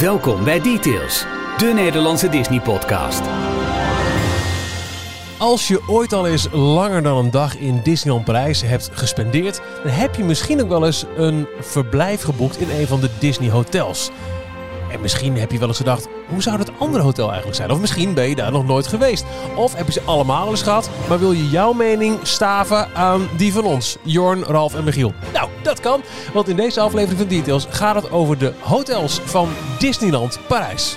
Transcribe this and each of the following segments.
Welkom bij Details, de Nederlandse Disney-podcast. Als je ooit al eens langer dan een dag in Disneyland Parijs hebt gespendeerd, dan heb je misschien ook wel eens een verblijf geboekt in een van de Disney hotels. En misschien heb je wel eens gedacht, hoe zou dat andere hotel eigenlijk zijn? Of misschien ben je daar nog nooit geweest. Of heb je ze allemaal eens gehad, maar wil je jouw mening staven aan die van ons, Jorn, Ralf en Michiel? Nou, dat kan, want in deze aflevering van Details gaat het over de hotels van Disneyland Parijs.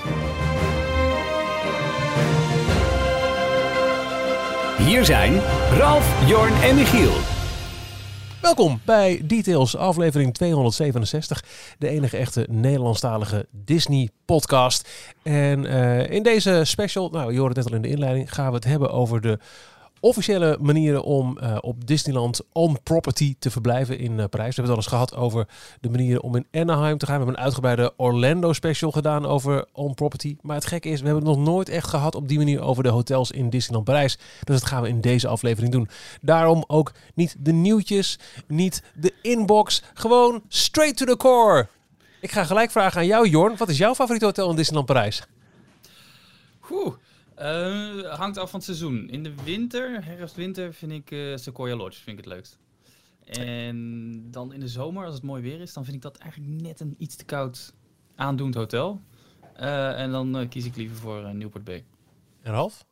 Hier zijn Ralf, Jorn en Michiel. Welkom bij Details, aflevering 267. De enige echte Nederlandstalige Disney-podcast. En uh, in deze special, nou, je hoorde het net al in de inleiding, gaan we het hebben over de officiële manieren om uh, op Disneyland on property te verblijven in uh, Parijs. We hebben het al eens gehad over de manieren om in Anaheim te gaan. We hebben een uitgebreide Orlando special gedaan over on property. Maar het gekke is, we hebben het nog nooit echt gehad op die manier over de hotels in Disneyland Parijs. Dus dat gaan we in deze aflevering doen. Daarom ook niet de nieuwtjes, niet de inbox. Gewoon straight to the core. Ik ga gelijk vragen aan jou, Jorn. Wat is jouw favoriete hotel in Disneyland Parijs? Uh, hangt af van het seizoen. In de winter, herfst-winter, vind ik uh, Sequoia Lodge vind ik het leukst. En dan in de zomer, als het mooi weer is, dan vind ik dat eigenlijk net een iets te koud aandoend hotel. Uh, en dan kies ik liever voor Newport Bay. En Ralf?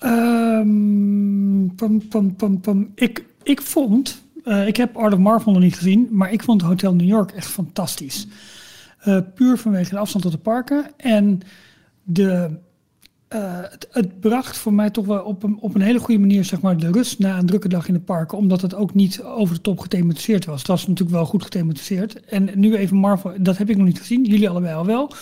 Um, pam, pam, pam, pam. Ik, ik vond, ik heb Art of Marvel nog niet gezien, maar ik vond Hotel New York echt fantastisch. puur vanwege de afstand tot de parken en de uh, het, bracht voor mij toch wel op een, op een hele goede manier zeg maar, de rust na een drukke dag in de parken. Omdat het ook niet over de top gethematiseerd was. Het was natuurlijk wel goed gethematiseerd. En nu even Marvel, dat heb ik nog niet gezien. Jullie allebei al wel.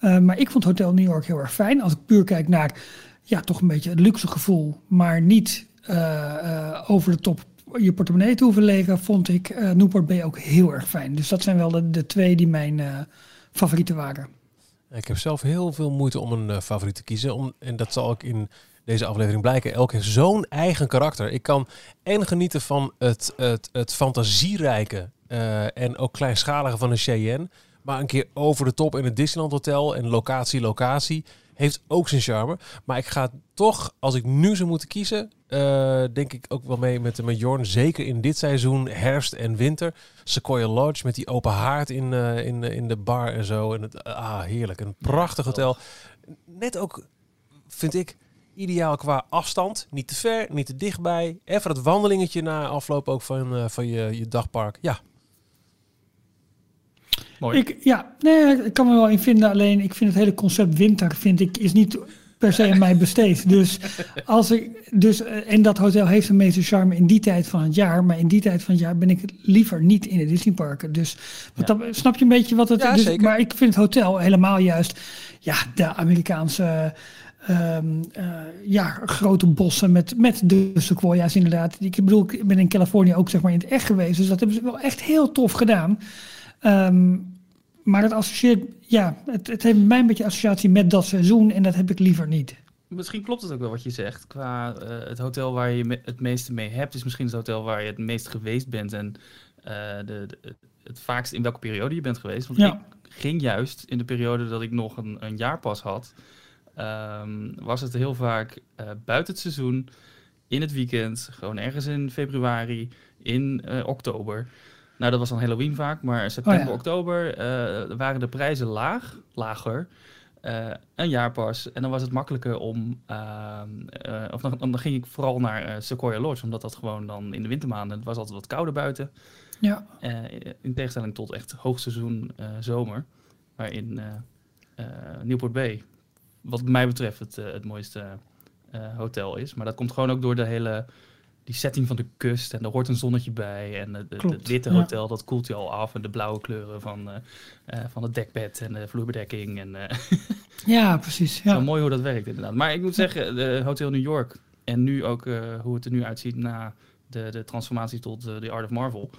Uh, maar ik vond Hotel New York heel erg fijn. Als ik puur kijk naar ja, toch een beetje het luxe gevoel. Maar niet uh, over de top je portemonnee te hoeven leggen. Vond ik Newport Bay ook heel erg fijn. Dus dat zijn wel de, de twee die mijn favorieten waren. Ik heb zelf heel veel moeite om een uh, favoriet te kiezen. En dat zal ook in deze aflevering blijken. Elk heeft zo'n eigen karakter. Ik kan en genieten van het, het, het fantasierijke uh, en ook kleinschalige van een Cheyenne. Maar een keer over de top in het Disneyland Hotel en locatie, locatie heeft ook zijn charme. Maar ik ga toch, als ik nu zou moeten kiezen, uh, denk ik ook wel mee met, met Jorn. Zeker in dit seizoen, herfst en winter. Sequoia Lodge met die open haard in, uh, in, in de bar en zo. En het, ah, heerlijk. Een prachtig hotel. Net ook, vind ik, ideaal qua afstand. Niet te ver, niet te dichtbij. Even het wandelingetje na afloop ook van, uh, van je, je dagpark. Ja, Mooi. Ik, ja, nee, ik kan me wel in vinden. Alleen ik vind het hele concept winter vind ik, is niet per se aan mij besteed. Dus als ik, dus, en dat hotel heeft een meeste charme in die tijd van het jaar. Maar in die tijd van het jaar ben ik liever niet in de Disneyparken. Dus ja. dat, snap je een beetje wat het ja, dus, zeker. Maar ik vind het hotel helemaal juist, ja, de Amerikaanse. Um, uh, ja, grote bossen met, met de sequoia's inderdaad. Ik bedoel, ik ben in Californië ook zeg maar in het echt geweest. Dus dat hebben ze wel echt heel tof gedaan. Um, maar het associeert, ja, het, het heeft mij een beetje associatie met dat seizoen en dat heb ik liever niet. Misschien klopt het ook wel wat je zegt. Qua uh, het hotel waar je me het meeste mee hebt, is misschien het hotel waar je het meest geweest bent en uh, de, de, het vaakst in welke periode je bent geweest. Want ja. ik ging juist in de periode dat ik nog een, een jaarpas had, um, was het heel vaak uh, buiten het seizoen, in het weekend, gewoon ergens in februari, in oktober. Nou, dat was dan Halloween vaak, maar september, oh ja. oktober uh, waren de prijzen laag, lager. Uh, een jaarpas. En dan was het makkelijker om. Uh, of dan, dan, ging ik vooral naar Sequoia Lodge, omdat dat gewoon dan in de wintermaanden. Het was altijd wat kouder buiten. Ja. in tegenstelling tot echt hoogseizoen zomer. Waarin Newport Bay, wat mij betreft, het, het mooiste hotel is. Maar dat komt gewoon ook door de hele die setting van de kust en er hoort een zonnetje bij. En het, witte hotel, ja. dat koelt je al af. En de blauwe kleuren van, uh, uh, van het dekbed en de vloerbedekking. En, uh, ja, precies. Ja. Zo mooi hoe dat werkt inderdaad. Maar ik moet zeggen, de Hotel New York en nu ook hoe het er nu uitziet na de, de transformatie tot The Art of Marvel,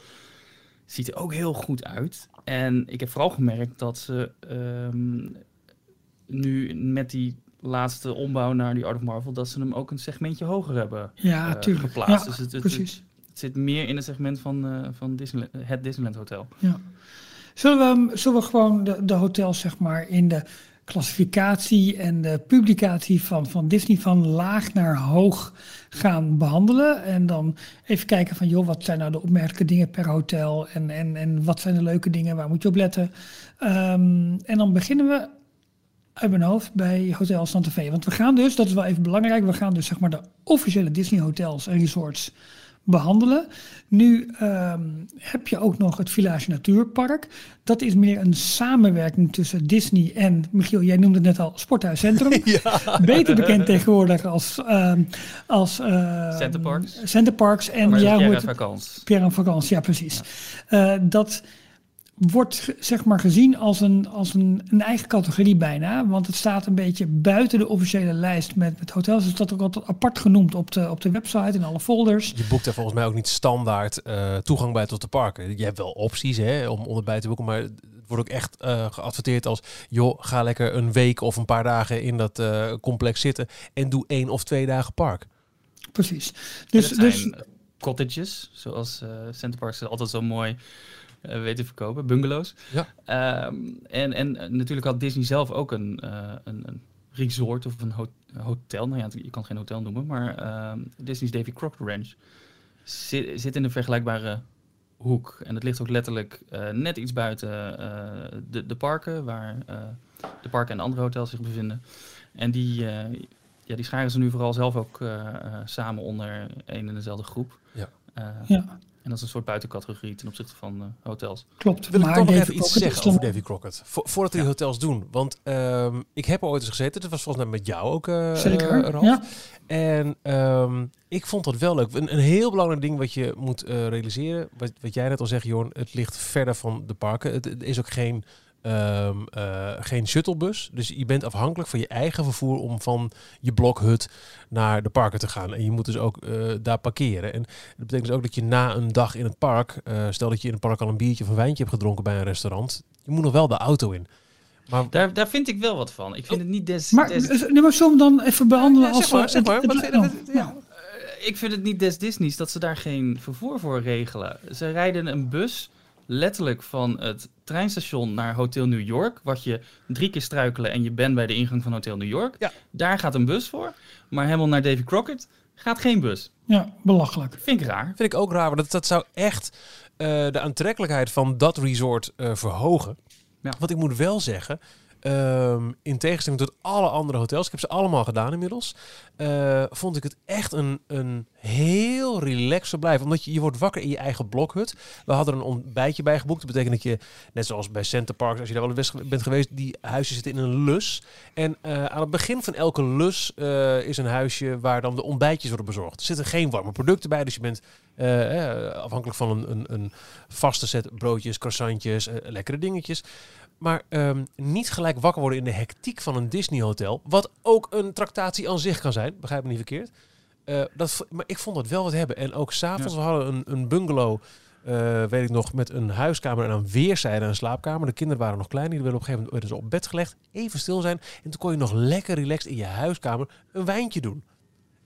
ziet er ook heel goed uit. En ik heb vooral gemerkt dat ze um, nu met die laatste ombouw naar die Art of Marvel, dat ze hem ook een segmentje hoger hebben ja, uh, geplaatst. Ja, dus het, het, precies. Het, het, zit meer in het segment van, uh, van Disneyland, het Disneyland Hotel. Ja. Zullen we, hem- zullen we gewoon de, de hotels zeg maar in de klassificatie en de publicatie van, van Disney van laag naar hoog gaan behandelen. En dan even kijken van joh, wat zijn nou de opmerkelijke dingen per hotel en, en, en wat zijn de leuke dingen, waar moet je op letten. Ehm, en dan beginnen we uit mijn hoofd bij Hotel Santa Fe. Want we gaan dus, dat is wel even belangrijk, we gaan dus zeg maar de officiële Disney hotels en resorts behandelen. Nu ehm, heb je ook nog het Village Natuurpark. Dat is meer een samenwerking tussen Disney en, Michiel, jij noemde het net al, Sporthuiscentrum. Beter bekend tegenwoordig als, ehm als ehm, Centerparks. Centerparks. En ja, hoe het- vakantie. Pierre en vakantie, ja precies. Eh, dat wordt zeg maar gezien als, een, als een, een eigen categorie bijna. Want het staat een beetje buiten de officiële lijst met, met hotels. Het staat ook altijd apart genoemd op de, op de website in alle folders. Je boekt er volgens mij ook niet standaard eh, toegang bij tot de parken. Je hebt wel opties hè, om onderbij te boeken, maar het wordt ook echt eh, geadverteerd als... joh, ga lekker een week of een paar dagen in dat eh, complex zitten en doe één of twee dagen park. Precies. Dus, Dus, zijn dus cottages, zoals eh Centerparks ze altijd zo mooi weten verkopen, bungalows. Ja. Ehm, en, en eh, natuurlijk had Disney zelf ook een, eh, een, een resort of een ho- hotel. Nou ja, je kan het geen hotel noemen, maar ehm, Disney's Davy Crockett Ranch zit, zit in een vergelijkbare hoek. En het ligt ook letterlijk eh, net iets buiten eh, de, de parken, waar eh, de parken en de andere hotels zich bevinden. En die, eh, ja, die scharen ze nu vooral zelf ook eh, eh, samen onder één en dezelfde groep. Ja. Eh, ja, En dat is een soort buitencategorie ten opzichte van eh, hotels. klopt. Wil ik toch nog even iets zeggen over Davy Crockett? Vo- voordat we die hotels doen. Want ehm, ik heb er ooit eens gezeten. Dat was volgens mij met jou ook, eh Zeker, eh, Ralf. ja. En ehm, ik vond dat wel leuk. Een, een heel belangrijk ding wat je moet eh, realiseren. Wat, wat jij net al zegt, Jorn. Het ligt verder van de parken. Het, het is ook geen, ehm, eh, geen shuttlebus. Dus je bent afhankelijk van je eigen vervoer om van je blokhut naar de parken te gaan. En je moet dus ook eh, daar parkeren. En dat betekent dus ook dat je na een dag in het park... eh, stel dat je in het park al een biertje of een wijntje hebt gedronken bij een restaurant. Je moet nog wel de auto in. Maar Daar, daar vind ik wel wat van. Ik vind het niet des, Maar, des- nee, maar zullen we dan even behandelen als... zeg maar, ik vind het niet des Disney's dat ze daar geen vervoer voor regelen. Ze rijden een bus letterlijk van het treinstation naar Hotel New York. Wat je drie keer struikelen en je bent bij de ingang van Hotel New York. Ja. Daar gaat een bus voor. Maar helemaal naar Davy Crockett gaat geen bus. ja, belachelijk. Vind ik raar. vind ik ook raar. Want dat, dat zou echt eh, de aantrekkelijkheid van dat resort eh, verhogen. Ja. Want ik moet wel zeggen, ehm, in tegenstelling tot alle andere hotels, ik heb ze allemaal gedaan inmiddels, eh, vond ik het echt een, een heel relaxed verblijf. Omdat je, je wordt wakker in je eigen blokhut. We hadden een ontbijtje bij geboekt. Dat betekent dat je, net zoals bij Center Parks, als je daar wel eens bent geweest, die huisjes zitten in een lus. En eh, aan het begin van elke lus eh, is een huisje waar dan de ontbijtjes worden bezorgd. Er zitten geen warme producten bij, dus je bent afhankelijk van een, een, een vaste set broodjes, croissantjes, lekkere dingetjes. Maar ehm, niet gelijk wakker worden in de hectiek van een Disney hotel. Wat ook een tractatie aan zich kan zijn. Begrijp me niet verkeerd. Eh, dat, maar ik vond dat wel wat hebben. En ook s'avonds, we hadden een, een bungalow, eh, weet ik nog, met een huiskamer en aan weerszijden een slaapkamer. De kinderen waren nog klein, die werden op een gegeven moment ze op bed gelegd. Even stil zijn. En toen kon je nog lekker relaxed in je huiskamer een wijntje doen.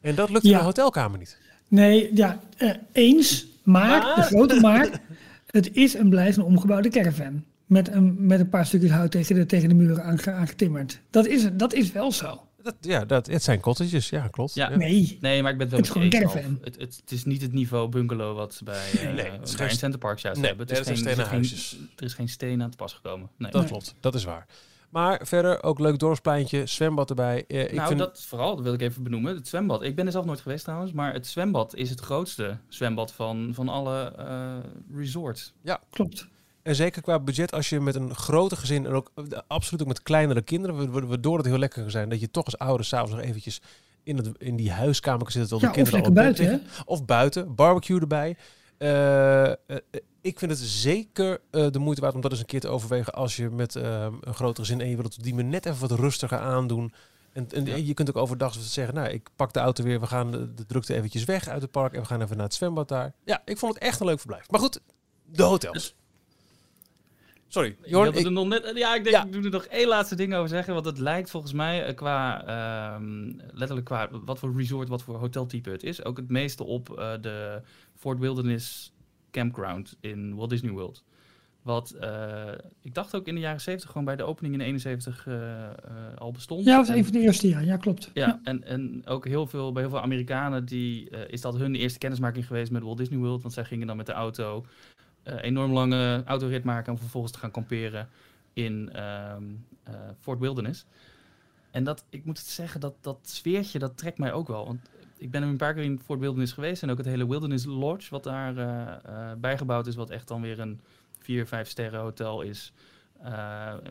En dat lukte Ja. in de hotelkamer niet. Nee, ja, eh, eens. Maar, Maar- de grote maar, het is en blijft een omgebouwde caravan. Met een, met een paar stukjes hout tegen de, tegen de muren aange- aangetimmerd. Dat is, dat is wel zo. Dat, ja, dat, het zijn cottages, ja, klopt. Ja. Nee. Nee, maar ik ben het wel Het met gewoon. Het, het, het is niet het niveau bungalow wat ze bij eh Nee, het is bij geen- Center juist Nee, hebben. nee, Het dat is zijn geen, stenen er, is geen, huisjes. er is geen steen aan te pas gekomen. Nee. Dat klopt, dat is waar. Maar verder ook leuk dorpspleintje, zwembad erbij. Eh, ik nou, vind, dat vooral, dat wil ik even benoemen. Het zwembad. Ik ben er zelf nooit geweest trouwens, maar het zwembad is het grootste zwembad van, van alle eh, resorts. Klopt. En zeker qua budget, als je met een groter gezin en ook eh, absoluut ook met kleinere kinderen, wa- wa- waardoor het heel lekker kan zijn dat je toch als ouder s'avonds nog eventjes in, het, in die huiskamer kan zitten terwijl Ja, de of kinderen lekker al buiten, hè? Of buiten, barbecue erbij. Eh, eh, ik vind het zeker eh, de moeite waard om dat eens een keer te overwegen als je met eh, een groter gezin en je wilt het die me net even wat rustiger aandoen. En, en Ja. je kunt ook overdag zeggen, nou, ik pak de auto weer, we gaan de, de drukte eventjes weg uit het park en we gaan even naar het zwembad daar. Ja, ik vond het echt een leuk verblijf. Maar goed, de hotels. Sorry, Jorn, wilde ik, er nog net, ja, ik denk, Ja. ik doe er nog één laatste ding over zeggen. Want het lijkt volgens mij eh, qua, ehm, letterlijk qua wat voor resort, wat voor hoteltype het is, ook het meeste op eh, de Fort Wilderness Campground in Walt Disney World. Wat uh, ik dacht ook in de jaren 70 gewoon bij de opening in 71 uh, uh, al bestond. Ja, dat was een van de eerste jaar. Ja, klopt. Ja, ja, En, en ook heel veel, bij heel veel Amerikanen die, is dat hun eerste kennismaking geweest met Walt Disney World. Want zij gingen dan met de auto enorm lange autorit maken om vervolgens te gaan kamperen in um, Fort Wilderness. En dat, ik moet zeggen, dat, dat sfeertje, dat trekt mij ook wel. Want ik ben een paar keer in Fort Wilderness geweest. En ook het hele Wilderness Lodge, wat daar bijgebouwd is. Wat echt dan weer een vier, vijf sterren hotel is.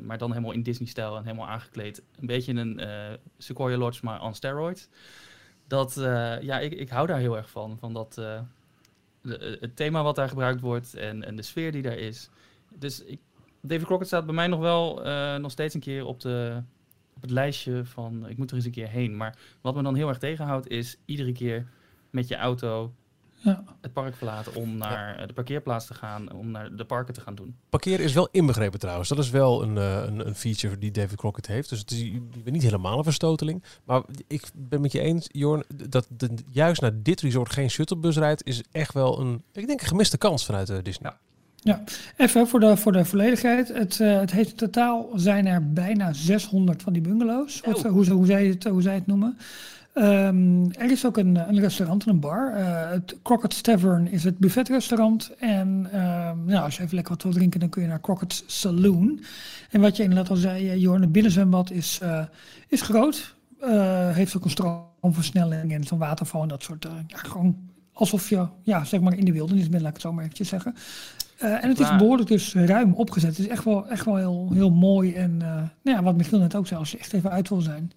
Maar dan helemaal in Disney-stijl en helemaal aangekleed. Een beetje een Sequoia Lodge, maar on steroids. Dat, ja, ik, ik hou daar heel erg van. Van dat, de, het thema wat daar gebruikt wordt en, en de sfeer die daar is. Dus ik, David Crockett staat bij mij nog wel nog steeds een keer op, de, op het lijstje van... ik moet er eens een keer heen. Maar wat me dan heel erg tegenhoudt is iedere keer met je auto ja. het park verlaten om naar ja. de parkeerplaats te gaan, om naar de parken te gaan doen. Parkeren is wel inbegrepen trouwens. Dat is wel een, uh, een, een, feature die David Crockett heeft. Dus het is niet helemaal een verstoteling. Maar ik ben met je eens, Jorn, dat de, juist naar dit resort geen shuttlebus rijdt, is echt wel een, ik denk, een gemiste kans vanuit uh, Disney. Ja. Ja, even voor de, voor de volledigheid. Het, uh, het heeft in totaal zijn er bijna 600 van die bungalows. Wat, hoe, hoe, zij het, hoe zij het noemen. Um, er is ook een, een restaurant en een bar. Uh, het Crockett's Tavern is het buffetrestaurant. En nou, als je even lekker wat wil drinken, dan kun je naar Crockett's Saloon. En wat je inderdaad al zei, uh, Jorn, het binnenzwembad is, uh, is groot. heeft ook een stroomversnelling en zo'n waterval en dat soort. ja, gewoon alsof je ja, zeg maar in de wildernis bent, laat ik het zo maar eventjes zeggen. en het is behoorlijk dus ruim opgezet. Het is echt wel, echt wel heel, heel mooi. En nou ja, wat Michiel net ook zei, als je echt even uit wil zijn.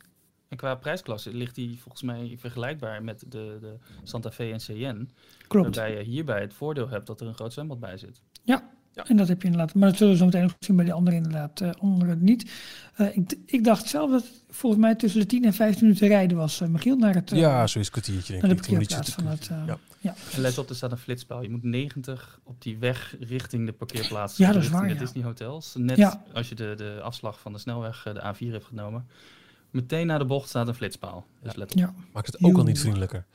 En qua prijsklasse ligt die volgens mij vergelijkbaar met de, de Santa Fe en CN. Klopt. Waarbij je hierbij het voordeel hebt dat er een groot zwembad bij zit. Ja, ja. en dat heb je inderdaad. Maar dat zullen we zo meteen ook zien bij die andere inderdaad. Uh, andere niet. Uh, ik, ik, dacht zelf dat het volgens mij tussen de 10 en 15 minuten rijden was. Uh, Michiel naar het. ja, zo'n kwartiertje. Denk naar de parkeerplaats van het. ja. ja. En let op, er staat een flitspaal. Je moet 90 op die weg richting de parkeerplaats. Ja, dat is waar. De Disney hotels. Net als je de, de afslag van de snelweg, de A4, heeft genomen. Meteen na de bocht staat een flitspaal. Dus let op. Ja. Maakt het ook al niet vriendelijker.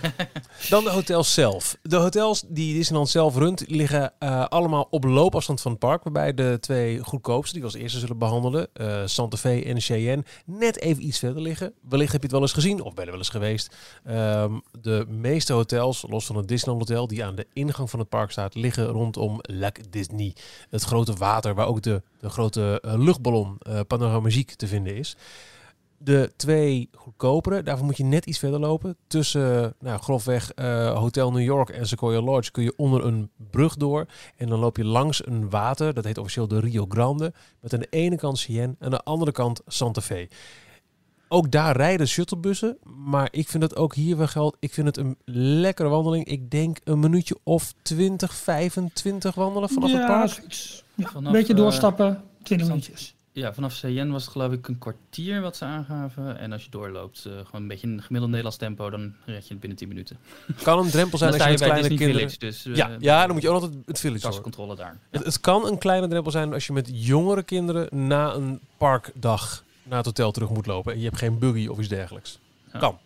Dan de hotels zelf. De hotels die Disneyland zelf runt liggen uh, allemaal op loopafstand van het park. Waarbij de twee goedkoopste die we als eerste zullen behandelen, uh, Santa Fe en Cheyenne, net even iets verder liggen. Wellicht heb je het wel eens gezien of ben je er wel eens geweest. Um, de meeste hotels, los van het Disneyland Hotel, die aan de ingang van het park staat, liggen rondom Lac Disney. Het grote water waar ook de, de grote uh, luchtballon Panoramagique te vinden is. De twee goedkopere, daarvoor moet je net iets verder lopen. Tussen nou, grofweg uh, Hotel New York en Sequoia Lodge kun je onder een brug door. En dan loop je langs een water, dat heet officieel de Rio Grande. Met aan de ene kant Cien en aan de andere kant Santa Fe. Ook daar rijden shuttlebussen, maar ik vind het ook hier wel geld. Ik vind het een lekkere wandeling. Ik denk een minuutje of 20, 25 wandelen vanaf ja, het park. Ja, vanaf, een beetje doorstappen, 20 minuutjes. Ja, vanaf Cayenne was het geloof ik een kwartier wat ze aangaven. En als je doorloopt, uh, gewoon een beetje een gemiddeld Nederlands tempo, dan red je het binnen 10 minuten. Kan een drempel zijn als je met kleine kinderen... Village, dus, uh, ja, ja, dan moet je ook altijd het village controle daar. Ja. Het, het, kan een kleine drempel zijn als je met jongere kinderen na een parkdag naar het hotel terug moet lopen. En je hebt geen buggy of iets dergelijks. Ja. Kan.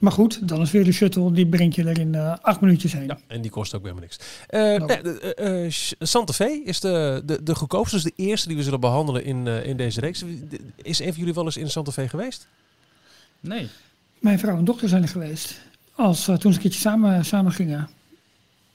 Maar goed, dan is weer de shuttle, die brengt je er in uh, acht minuutjes heen. Ja, en die kost ook helemaal niks. Uh, nou. nee, uh, Santa Fe is de, de, de goedkoopste, dus de eerste die we zullen behandelen in, in deze reeks. Is een van jullie wel eens in Santa Fe geweest? Nee. Mijn vrouw en dochter zijn er geweest. Als toen ze een keertje samen, samen gingen.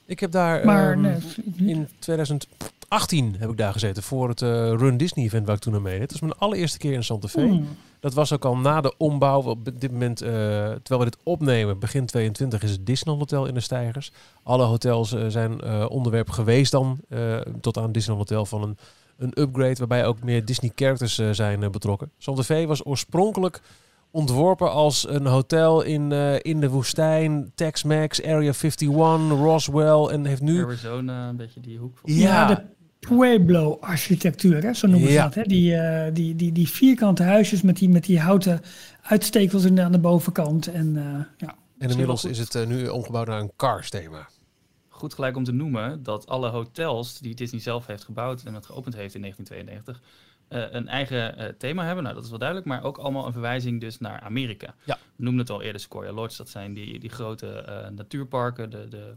Ik heb daar maar, um, nee, in 2018 heb ik daar gezeten voor het Run Disney event waar ik toen aan meedeed. Dat is mijn allereerste keer in Santa Fe. Mm. Dat was ook al na de ombouw. Op dit moment, uh, terwijl we dit opnemen, begin 22 is het Disneyland Hotel in de stijgers. Alle hotels uh, zijn uh, onderwerp geweest dan tot aan Disneyland Hotel van een, een upgrade waarbij ook meer Disney characters zijn betrokken. Santa Fe was oorspronkelijk ontworpen als een hotel in, in de woestijn, Tex-Mex, Area 51, Roswell en heeft nu... Arizona, een beetje die hoek. Ja, de Pueblo-architectuur, hè, zo noemen ze ja. dat. Hè? Die, uh, die, die, die vierkante huisjes met die, met die houten uitstekels aan de bovenkant. En, uh, ja. en inmiddels is het uh, nu omgebouwd naar een Cars-thema. Goed gelijk om te noemen dat alle hotels die Disney zelf heeft gebouwd en het geopend heeft in 1992... een eigen thema hebben, nou dat is wel duidelijk, maar ook allemaal een verwijzing dus naar Amerika. Ja. We noemden het al eerder Sequoia Lodge, dat zijn die, die grote natuurparken, de, de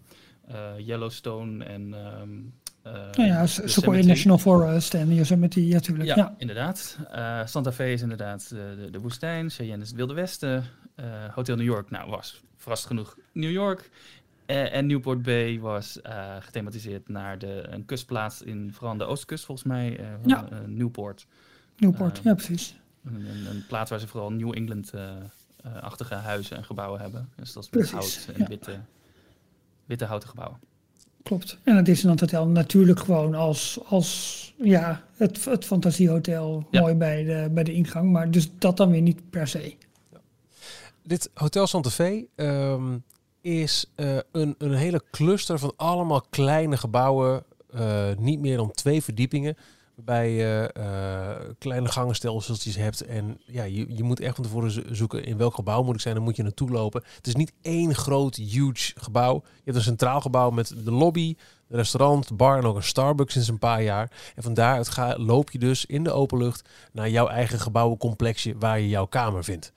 Yellowstone en um, nou ja, Sequoia National Forest en Yosemite, ja, natuurlijk. Ja, ja. inderdaad. Santa Fe is inderdaad de, de woestijn. Cheyenne is het Wilde Westen. Hotel New York, nou, was verrast genoeg New York. en Newport Bay was gethematiseerd naar de, een kustplaats in vooral de oostkust, volgens mij. ja. Newport. Newport, ja, precies. Een, een, plaats waar ze vooral New England-achtige huizen en gebouwen hebben. Dus dat is met hout en witte, witte houten gebouwen. Klopt. En het Disneyland Hotel natuurlijk gewoon als, als ja, het, het fantasiehotel mooi bij de, bij de ingang. Maar dus dat dan weer niet per se. Dit Hotel Santa Fe ehm, is uh, een, een hele cluster van allemaal kleine gebouwen. Uh, niet meer dan twee verdiepingen. Waarbij je uh, kleine gangenstelsels hebt. En ja, je, je moet echt van tevoren zoeken in welk gebouw moet ik zijn. Dan moet je naartoe lopen. Het is niet één groot, huge gebouw. Je hebt een centraal gebouw met de lobby, de restaurant, de bar en ook een Starbucks sinds een paar jaar. En van daaruit ga, loop je dus in de openlucht naar jouw eigen gebouwencomplexje waar je jouw kamer vindt.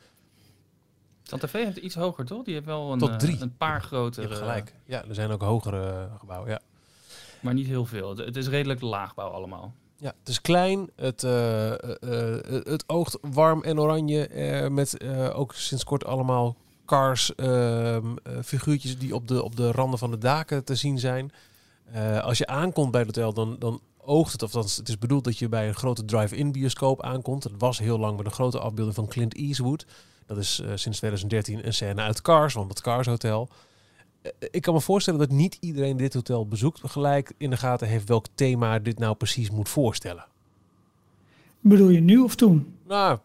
Santa Fe heeft iets hoger, toch? Die heeft wel een, Tot drie. een paar grotere... gelijk. Ja, er zijn ook hogere gebouwen, ja. Maar niet heel veel. Het is redelijk laagbouw allemaal. Ja, het is klein. Het, uh, het oogt warm en oranje. met ook sinds kort allemaal cars, ehm, figuurtjes die op de, op de randen van de daken te zien zijn. als je aankomt bij het hotel, dan, dan oogt het, of dan, het is bedoeld dat je bij een grote drive-in bioscoop aankomt. Dat was heel lang met een grote afbeelding van Clint Eastwood. Dat is sinds 2013 een scène uit Cars, want het Cars Hotel. Eh, ik kan me voorstellen dat niet iedereen dit hotel bezoekt gelijk in de gaten heeft welk thema dit nou precies moet voorstellen. Bedoel je nu of toen? Nou,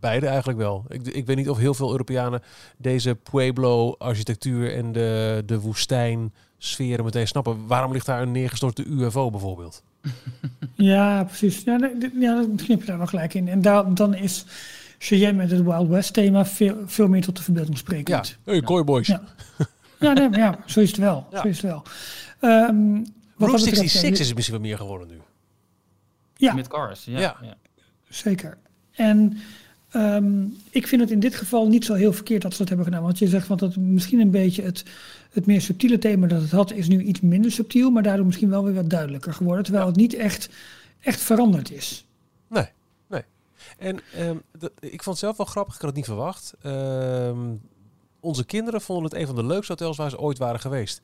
beide eigenlijk wel. Ik, ik weet niet of heel veel Europeanen deze Pueblo-architectuur en de, de woestijn-sferen meteen snappen. Waarom ligt daar een neergestorte UFO bijvoorbeeld? Ja, precies. Ja, ja dat knip je daar wel gelijk in. En daar, dan is Cheyenne met het Wild West thema veel, veel meer tot de verbeelding sprekend. Ja, hey, Cowboys. Ja. Ja, nee, ja, zo is het wel. Zo is het wel. Um, Route 66 is misschien wel meer geworden nu. Ja. Met cars, ja. ja. Zeker. En um, ik vind het in dit geval niet zo heel verkeerd dat ze dat hebben gedaan. Want je zegt van dat misschien een beetje het, het meer subtiele thema dat het had, is nu iets minder subtiel, maar daardoor misschien wel weer wat duidelijker geworden. Terwijl het niet echt, echt veranderd is. Nee, nee. En um, dat, ik vond het zelf wel grappig, ik had het niet verwacht. Um, onze kinderen vonden het een van de leukste hotels waar ze ooit waren geweest.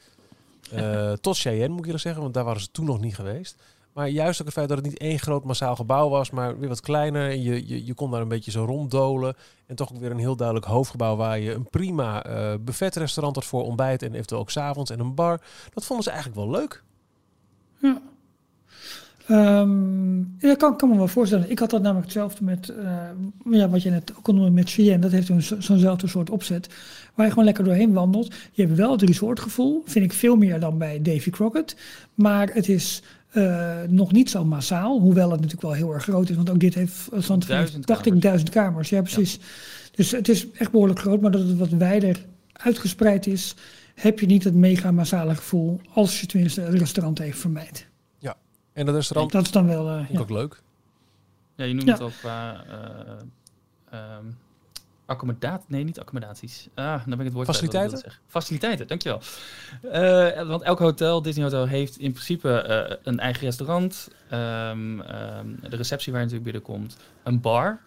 Uh, tot Cheyenne moet ik eerlijk zeggen, want daar waren ze toen nog niet geweest. Maar juist ook het feit dat het niet één groot massaal gebouw was, maar weer wat kleiner. En je, je, je kon daar een beetje zo ronddolen. En toch ook weer een heel duidelijk hoofdgebouw waar je een prima uh, buffetrestaurant had voor ontbijt. En eventueel ook s'avonds en een bar. Dat vonden ze eigenlijk wel leuk. Ja. Um, ja, kan, kan me wel voorstellen. Ik had dat namelijk hetzelfde met, uh, ja, wat je net ook al noemde met Cheyenne. Dat heeft een, zo'nzelfde soort opzet. Waar je gewoon lekker doorheen wandelt. Je hebt wel het resortgevoel. Vind ik veel meer dan bij Davy Crockett. Maar het is uh, nog niet zo massaal. Hoewel het natuurlijk wel heel erg groot is. Want ook dit heeft, van dacht ik, duizend kamers. Ja, precies. Ja. Dus het is echt behoorlijk groot. Maar dat het wat wijder uitgespreid is, heb je niet het mega massale gevoel. Als je tenminste een restaurant even vermijdt. En dat restaurant dat is dan wel uh, ja. ook leuk. Ja, je noemt ja. het ook qua uh, um, accommodatie. Nee, niet accommodaties. Ah, dan ben ik het woord Faciliteiten? Kwijt, Faciliteiten, dankjewel. Uh, want elk hotel, Disney Hotel, heeft in principe uh, een eigen restaurant. Um, um, de receptie waar je natuurlijk binnenkomt. Een bar.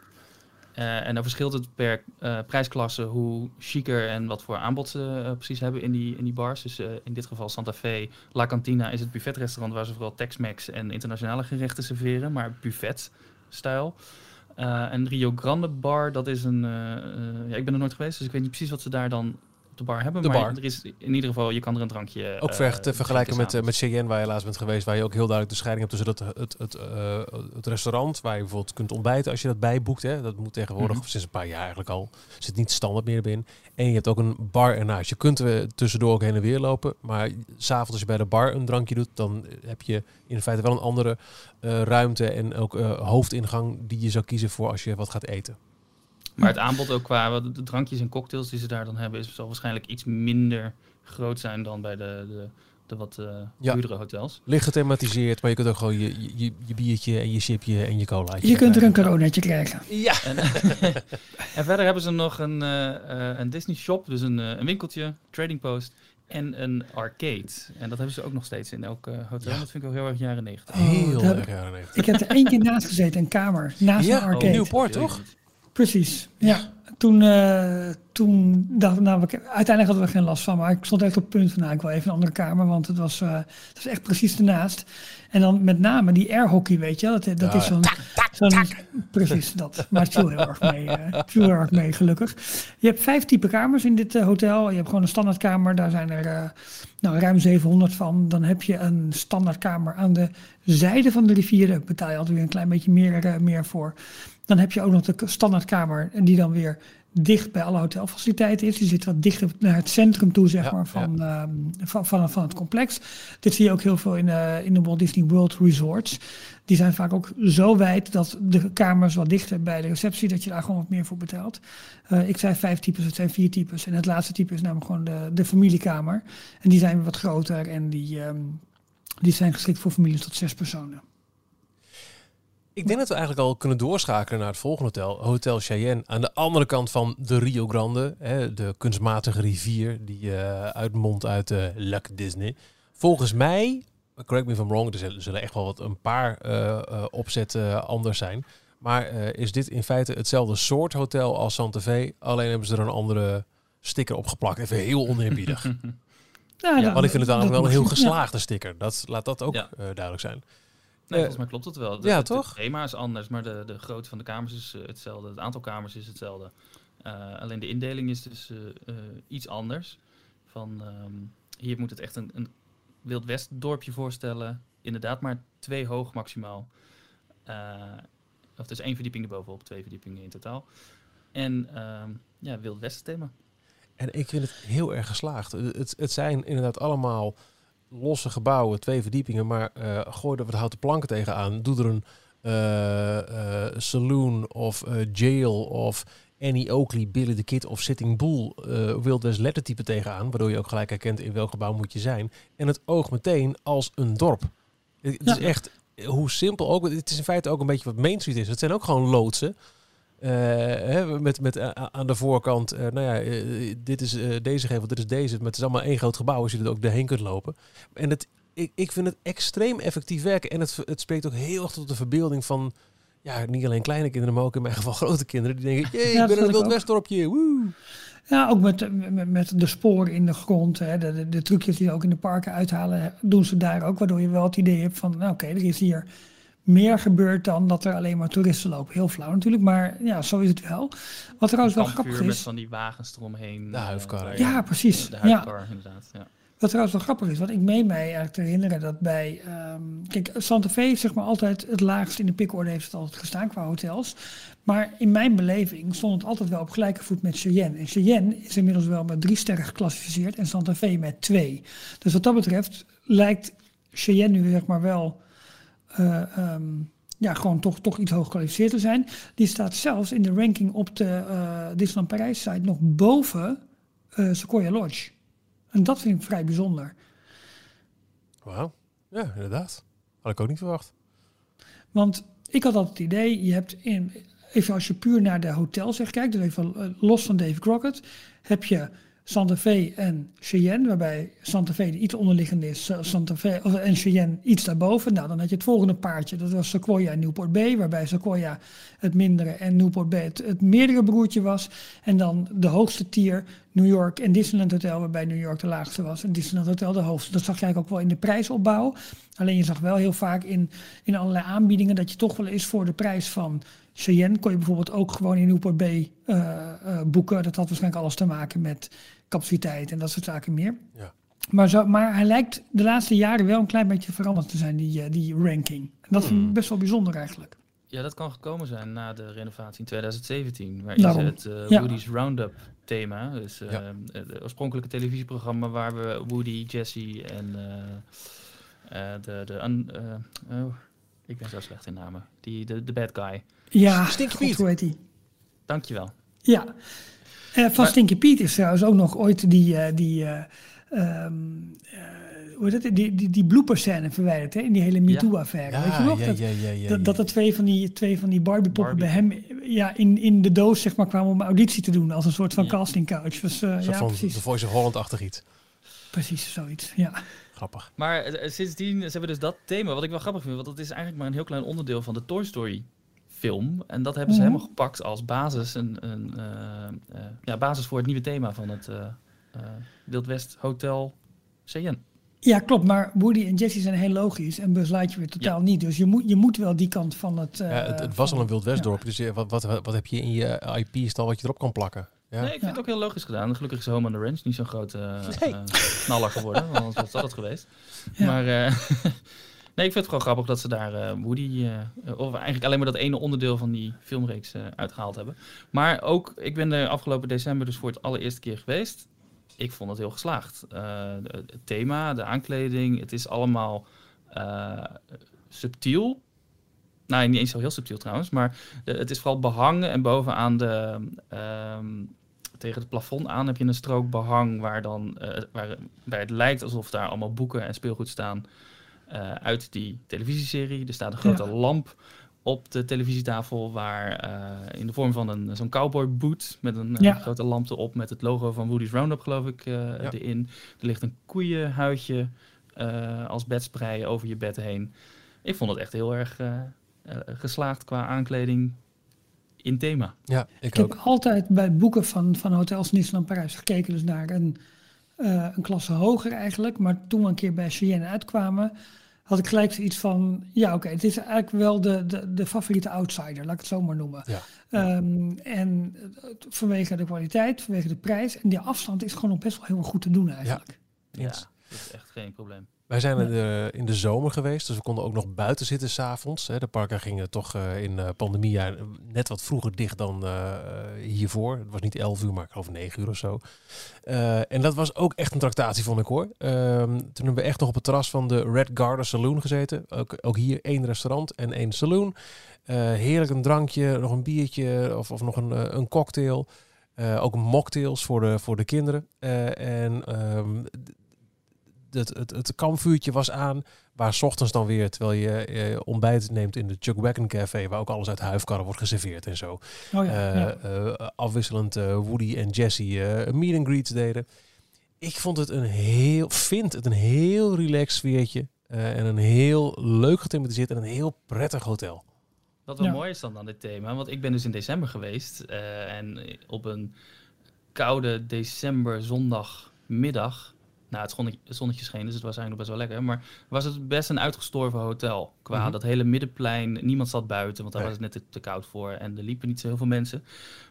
Uh, en dan verschilt het per uh, prijsklasse hoe chiquer en wat voor aanbod ze uh, precies hebben in die, in die bars. Dus in dit geval Santa Fe, La Cantina is het buffetrestaurant waar ze vooral Tex-Mex en internationale gerechten serveren, maar buffet-stijl. en Rio Grande Bar, dat is een. ja, ik ben er nooit geweest, dus ik weet niet precies wat ze daar dan de bar hebben. De maar bar. er is in ieder geval, je kan er een drankje. Ook ver, te vergelijken met, uh, met Cheyenne, waar je laatst bent geweest, waar je ook heel duidelijk de scheiding hebt tussen het, het, het, uh, het restaurant, waar je bijvoorbeeld kunt ontbijten als je dat bijboekt. Hè. Dat moet tegenwoordig, mm -hmm. sinds een paar jaar eigenlijk al, zit niet standaard meer binnen. En je hebt ook een bar ernaast. Je kunt er tussendoor ook heen en weer lopen, maar s'avonds als je bij de bar een drankje doet, dan heb je in feite wel een andere uh, ruimte en ook hoofdingang die je zou kiezen voor als je wat gaat eten. Maar het aanbod ook qua de drankjes en cocktails die ze daar dan hebben, is, zal waarschijnlijk iets minder groot zijn dan bij de, de, de wat uh, ja. duurdere hotels. Licht gethematiseerd, maar je kunt ook gewoon je, je, je biertje en je chipje en je cola. Je kunt er een coronetje krijgen. Ja. En, en verder hebben ze nog een, uh, een Disney shop, dus een, een winkeltje, trading post. en een arcade. En dat hebben ze ook nog steeds in elk eh, hotel. Ja. Dat vind ik ook heel erg jaren 90. Heel daar- erg jaren 90. Ik heb er één keer naast gezeten, een kamer. Naast Ja, een arcade. oh, Nieuwpoort, toch? Precies, ja. Toen, eh, toen dacht ik, nou, we- uiteindelijk hadden we geen last van, maar ik stond echt op het punt van, nou, ik wil even een andere kamer, want het was, eh, het was echt precies ernaast. En dan met name die airhockey, weet je, dat, dat Ja, is zo'n, precies dat. Maar het viel heel erg mee, viel heel erg mee, gelukkig. Je hebt vijf type kamers in dit hotel. Je hebt gewoon een standaardkamer, daar zijn er nou, ruim 700 van. Dan heb je een standaardkamer aan de zijde van de rivier, daar betaal je altijd weer een klein beetje meer, meer voor. Dan heb je ook nog de standaardkamer, en die dan weer dicht bij alle hotelfaciliteiten is. Die zit wat dichter naar het centrum toe, zeg Ja, maar, van, ehm, van, van, van het complex. Dit zie je ook heel veel in, eh, in de Walt Disney World Resorts. Die zijn vaak ook zo wijd dat de kamers wat dichter bij de receptie, dat je daar gewoon wat meer voor betaalt. Eh, ik zei vijf types, het zijn vier types. En het laatste type is namelijk gewoon de, de familiekamer. En die zijn wat groter en die, ehm, die zijn geschikt voor families tot zes personen. Ik denk dat we eigenlijk al kunnen doorschakelen naar het volgende hotel. Hotel Cheyenne. Aan de andere kant van de Rio Grande. Hè, de kunstmatige rivier die eh uitmondt uit uh, Lac Disney. Volgens mij, correct me if I'm wrong, er zullen- er zullen echt wel wat een paar eh, eh, opzetten anders zijn. Maar eh, is dit in feite hetzelfde soort hotel als Santa Fe? Alleen hebben ze er een andere sticker op geplakt. Even heel oneerbiedig. Ja, Ja, nou, Want ik vind het dan wel een heel geslaagde sticker. Dat, laat dat ook Ja. eh, duidelijk zijn. Nee, Eh, volgens mij klopt het wel. De, ja, het- toch? Het thema is anders, maar de, de grootte van de kamers is eh, hetzelfde. Het aantal kamers is hetzelfde. Eh, alleen de indeling is dus iets anders. Van, ehm, hier moet het echt een, een Wild West dorpje voorstellen. Inderdaad maar twee hoog maximaal. Eh, of dus één verdieping erbovenop, twee verdiepingen in totaal. En ehm, ja, Wild West thema. En ik vind het heel erg geslaagd. Het, het zijn inderdaad allemaal losse gebouwen, twee verdiepingen, maar eh gooi er wat houten planken tegenaan. Doe er een eh, eh, saloon of jail of Annie Oakley, Billy the Kid of Sitting Bull Wild West lettertype tegenaan, waardoor je ook gelijk herkent in welk gebouw moet je zijn. En het oog meteen als een dorp. Het, het Ja. is echt, hoe simpel ook, het is in feite ook een beetje wat Main Street is. Het zijn ook gewoon loodsen. Hè, met, met eh, aan de voorkant, eh, nou ja, dit is deze gevel, dit is deze. Maar het is allemaal één groot gebouw, als je er ook doorheen kunt lopen. En het, ik, ik vind het extreem effectief werken. En het, het spreekt ook heel erg tot de verbeelding van, ja, niet alleen kleine kinderen, maar ook in mijn geval grote kinderen. Die denken, jee, Ja, ik ben in een had ik Wild ook. Westdorpje, woe. Ja, ook met, met, met de sporen in de grond. Hè, de, de, de trucjes die ook in de parken uithalen, doen ze daar ook. Waardoor je wel het idee hebt van, nou oké, er is hier meer gebeurd dan dat er alleen maar toeristen lopen. Heel flauw natuurlijk, maar ja, zo is het wel. Wat trouwens wel grappig met is. van die wagens eromheen. De eh, huifkar, ja. precies. De Ja. huifkar, inderdaad. Ja. Wat trouwens wel grappig is, want ik meen mij eigenlijk te herinneren dat bij... ehm, kijk, Santa Fe is zeg maar altijd het laagst in de pikorde heeft het altijd gestaan qua hotels. Maar in mijn beleving stond het altijd wel op gelijke voet met Cheyenne. En Cheyenne is inmiddels wel met drie sterren geclassificeerd en Santa Fe met twee. Dus wat dat betreft lijkt Cheyenne nu zeg maar wel... eh, ehm, ja, gewoon toch, toch iets hoog geclassificeerd te zijn. Die staat zelfs in de ranking op de eh Disneyland Parijs site nog boven eh, Sequoia Lodge. En dat vind ik vrij bijzonder. Wauw, ja, inderdaad. Had ik ook niet verwacht. Want ik had altijd het idee, je hebt in, even als je puur naar de hotels zegt, kijkt, dus even los van Dave Crockett, heb je Santa Fe en Cheyenne, waarbij Santa Fe iets onderliggende is, eh, Santa Fe en Cheyenne iets daarboven. Nou, dan had je het volgende paardje, dat was Sequoia en Newport Bay, waarbij Sequoia het mindere en Newport Bay het, meerdere broertje was. En dan de hoogste tier, New York en Disneyland Hotel, waarbij New York de laagste was en Disneyland Hotel de hoogste. Dat zag je eigenlijk ook wel in de prijsopbouw. Alleen je zag wel heel vaak in, in allerlei aanbiedingen dat je toch wel eens voor de prijs van Cheyenne kon je bijvoorbeeld ook gewoon in Newport Bay eh, eh, boeken. Dat had waarschijnlijk alles te maken met capaciteit en dat soort zaken meer. Ja. Maar, zo, maar hij lijkt de laatste jaren wel een klein beetje veranderd te zijn, die, eh, die ranking. En dat vind ik Hmm. best wel bijzonder eigenlijk. Ja, dat kan gekomen zijn na de renovatie in 2017. Waarin Daarom. ze het eh, Ja. Woody's Roundup thema, dus eh, Ja. het oorspronkelijke televisieprogramma waar we Woody, Jesse en eh, eh, de, de un- eh, oh, ik ben zo slecht in namen, die, de, de bad guy. Ja, Stinky Pete. die? Dankjewel. Ja. Eh, van Maar- Stinky Pete is trouwens ook nog ooit die, eh, die, eh, ehm, eh, hoe heet het? die, die, die blooper scène verwijderd hè? in die hele MeToo-affaire. Weet je nog? ja, dat, ja, ja, ja, dat, dat er twee van die, twee van die Barbie-poppen bij Barbie. hem ja, in, in de doos zeg maar, kwamen om auditie te doen als een soort van Ja. casting couch. Dus, eh, Zo ja, van precies. The Voice of Holland-achtig iets. Precies, zoiets. Ja. Grappig. Maar sindsdien, ze hebben dus dat thema, wat ik wel grappig vind, want dat is eigenlijk maar een heel klein onderdeel van de Toy Story film. En dat hebben ze Mhm. helemaal gepakt als basis, een, een, eh, eh, ja, basis voor het nieuwe thema van het eh eh, Wild West Hotel CN. ja, klopt. Maar Woody en Jessie zijn heel logisch en Buzz Lightyear weer totaal niet. Dus je moet, je moet wel die kant van het... eh, ja, het, het was van- al een Wild West dorp, dus je- wat, wat, wat heb je in je IP-stal wat je erop kan plakken? Ja. Nee, ik vind Ja. het ook heel logisch gedaan. Gelukkig is Home on the Ranch niet zo'n grote Nee. knaller geworden, want anders was dat het geweest. Ja. Maar eh, nee, ik vind het gewoon grappig dat ze daar eh, Woody, eh, of eigenlijk alleen maar dat ene onderdeel van die filmreeks eh, uitgehaald hebben. Maar ook, ik ben er afgelopen december dus voor het allereerste keer geweest. Ik vond het heel geslaagd. Eh, het thema, de aankleding, het is allemaal eh, subtiel. Nou, niet eens zo heel subtiel trouwens, maar het is vooral behang en bovenaan de, ehm, tegen het plafond aan heb je een strook behang waar dan, eh, waar, waar het lijkt alsof daar allemaal boeken en speelgoed staan eh, uit die televisieserie. Er staat een grote Ja. lamp op de televisietafel waar eh, in de vorm van een zo'n cowboy boot met een eh, Ja. grote lamp erop met het logo van Woody's Roundup geloof ik eh, erin. Er ligt een koeienhuidje eh, als bedsprei over je bed heen. Ik vond het echt heel erg geslaagd qua aankleding in thema. Ja, ik, Ik heb ook. altijd bij boeken van, van hotels Disneyland Parijs gekeken, dus naar een, eh, een klasse hoger eigenlijk. Maar toen we een keer bij Cheyenne uitkwamen, had ik gelijk zoiets van, ja oké, het is eigenlijk wel de, de, de favoriete outsider, laat ik het zo maar noemen. Ja. Ehm, en eh, vanwege de kwaliteit, vanwege de prijs en die afstand is gewoon nog best wel heel erg goed te doen eigenlijk. Ja, Eens. dat is echt geen probleem. Wij zijn in de, in de zomer geweest, dus we konden ook nog buiten zitten s'avonds. De parken gingen toch eh, in eh pandemiejaar net wat vroeger dicht dan eh, hiervoor. Het was niet 11 uur, maar ik geloof 9 uur of zo. En dat was ook echt een tractatie, vond ik hoor. Ehm, toen hebben we echt nog op het terras van de Red Garden Saloon gezeten. Ook, ook hier één restaurant en één saloon. Heerlijk een drankje, nog een biertje of, of nog een, een cocktail. Ook mocktails voor de, voor de kinderen. En ehm, het, het, het kampvuurtje was aan. Waar 's ochtends dan weer, terwijl je eh, ontbijt neemt in de Chuck Wagon Café, waar ook alles uit huifkarren wordt geserveerd en zo. Oh ja, Eh, ja. eh, afwisselend eh, Woody en Jesse eh, een meet and greets deden. Ik vond het een heel, vind het een heel relaxed sfeertje. eh, en een heel leuk gethematiseerd en een heel prettig hotel. Wat wel Ja. mooi is dan aan dit thema, want ik ben dus in december geweest eh, en op een koude december zondagmiddag, nou het zonnetje, het zonnetje scheen, dus het was eigenlijk nog best wel lekker, maar was het best een uitgestorven hotel. Qua Mhm. dat hele middenplein, niemand zat buiten, want daar Nee. was het net te, te koud voor en er liepen niet zo heel veel mensen.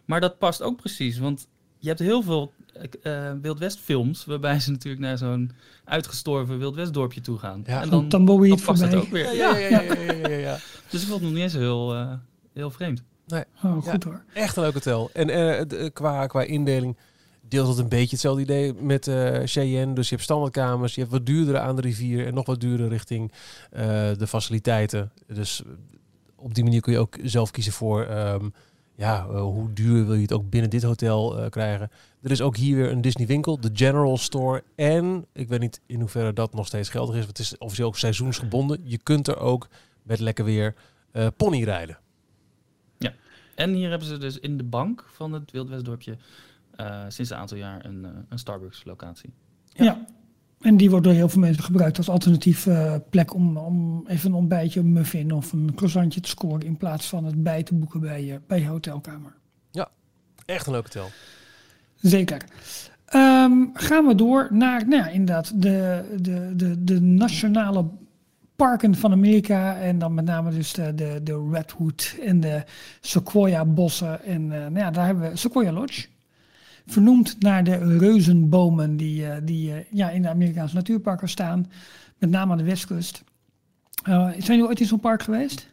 Maar dat past ook precies, want je hebt heel veel eh Wild West films waarbij ze natuurlijk naar zo'n uitgestorven Wild West dorpje toe gaan. Ja. en dan, dan past het ook weer. ja, ja, ja, ja, ja, ja. Dus ik vond het nog niet eens heel, eh, heel vreemd. Oh, goed hoor. Echt een leuk hotel. En eh, qua, qua indeling deelt het een beetje hetzelfde idee met eh Cheyenne. Dus je hebt standaardkamers, je hebt wat duurdere aan de rivier en nog wat duurder richting eh, de faciliteiten. Dus op die manier kun je ook zelf kiezen voor ehm, ja, eh, hoe duur wil je het ook binnen dit hotel krijgen. Er is ook hier weer een Disney winkel, de General Store. En ik weet niet in hoeverre dat nog steeds geldig is, want het is officieel ook seizoensgebonden. Je kunt er ook met lekker weer pony rijden. En hier hebben ze dus in de bank van het Wild Westdorpje eh, sinds een aantal jaar een, eh, een Starbucks locatie. Ja. En die wordt door heel veel mensen gebruikt als alternatief eh, plek om, om even een ontbijtje, een muffin of een croissantje te scoren in plaats van het bij te boeken bij je, bij je hotelkamer. Echt een leuk hotel. Zeker. Ehm, gaan we door naar, nou ja, inderdaad, de, de, de, de nationale parken van Amerika. En dan met name dus de, de, de Redwood en de Sequoia-bossen. En eh, nou ja, daar hebben we Sequoia Lodge. Vernoemd naar de reuzenbomen die, eh, die eh, ja, in de Amerikaanse natuurparken staan. Met name aan de westkust. Eh, zijn jullie ooit in zo'n park geweest?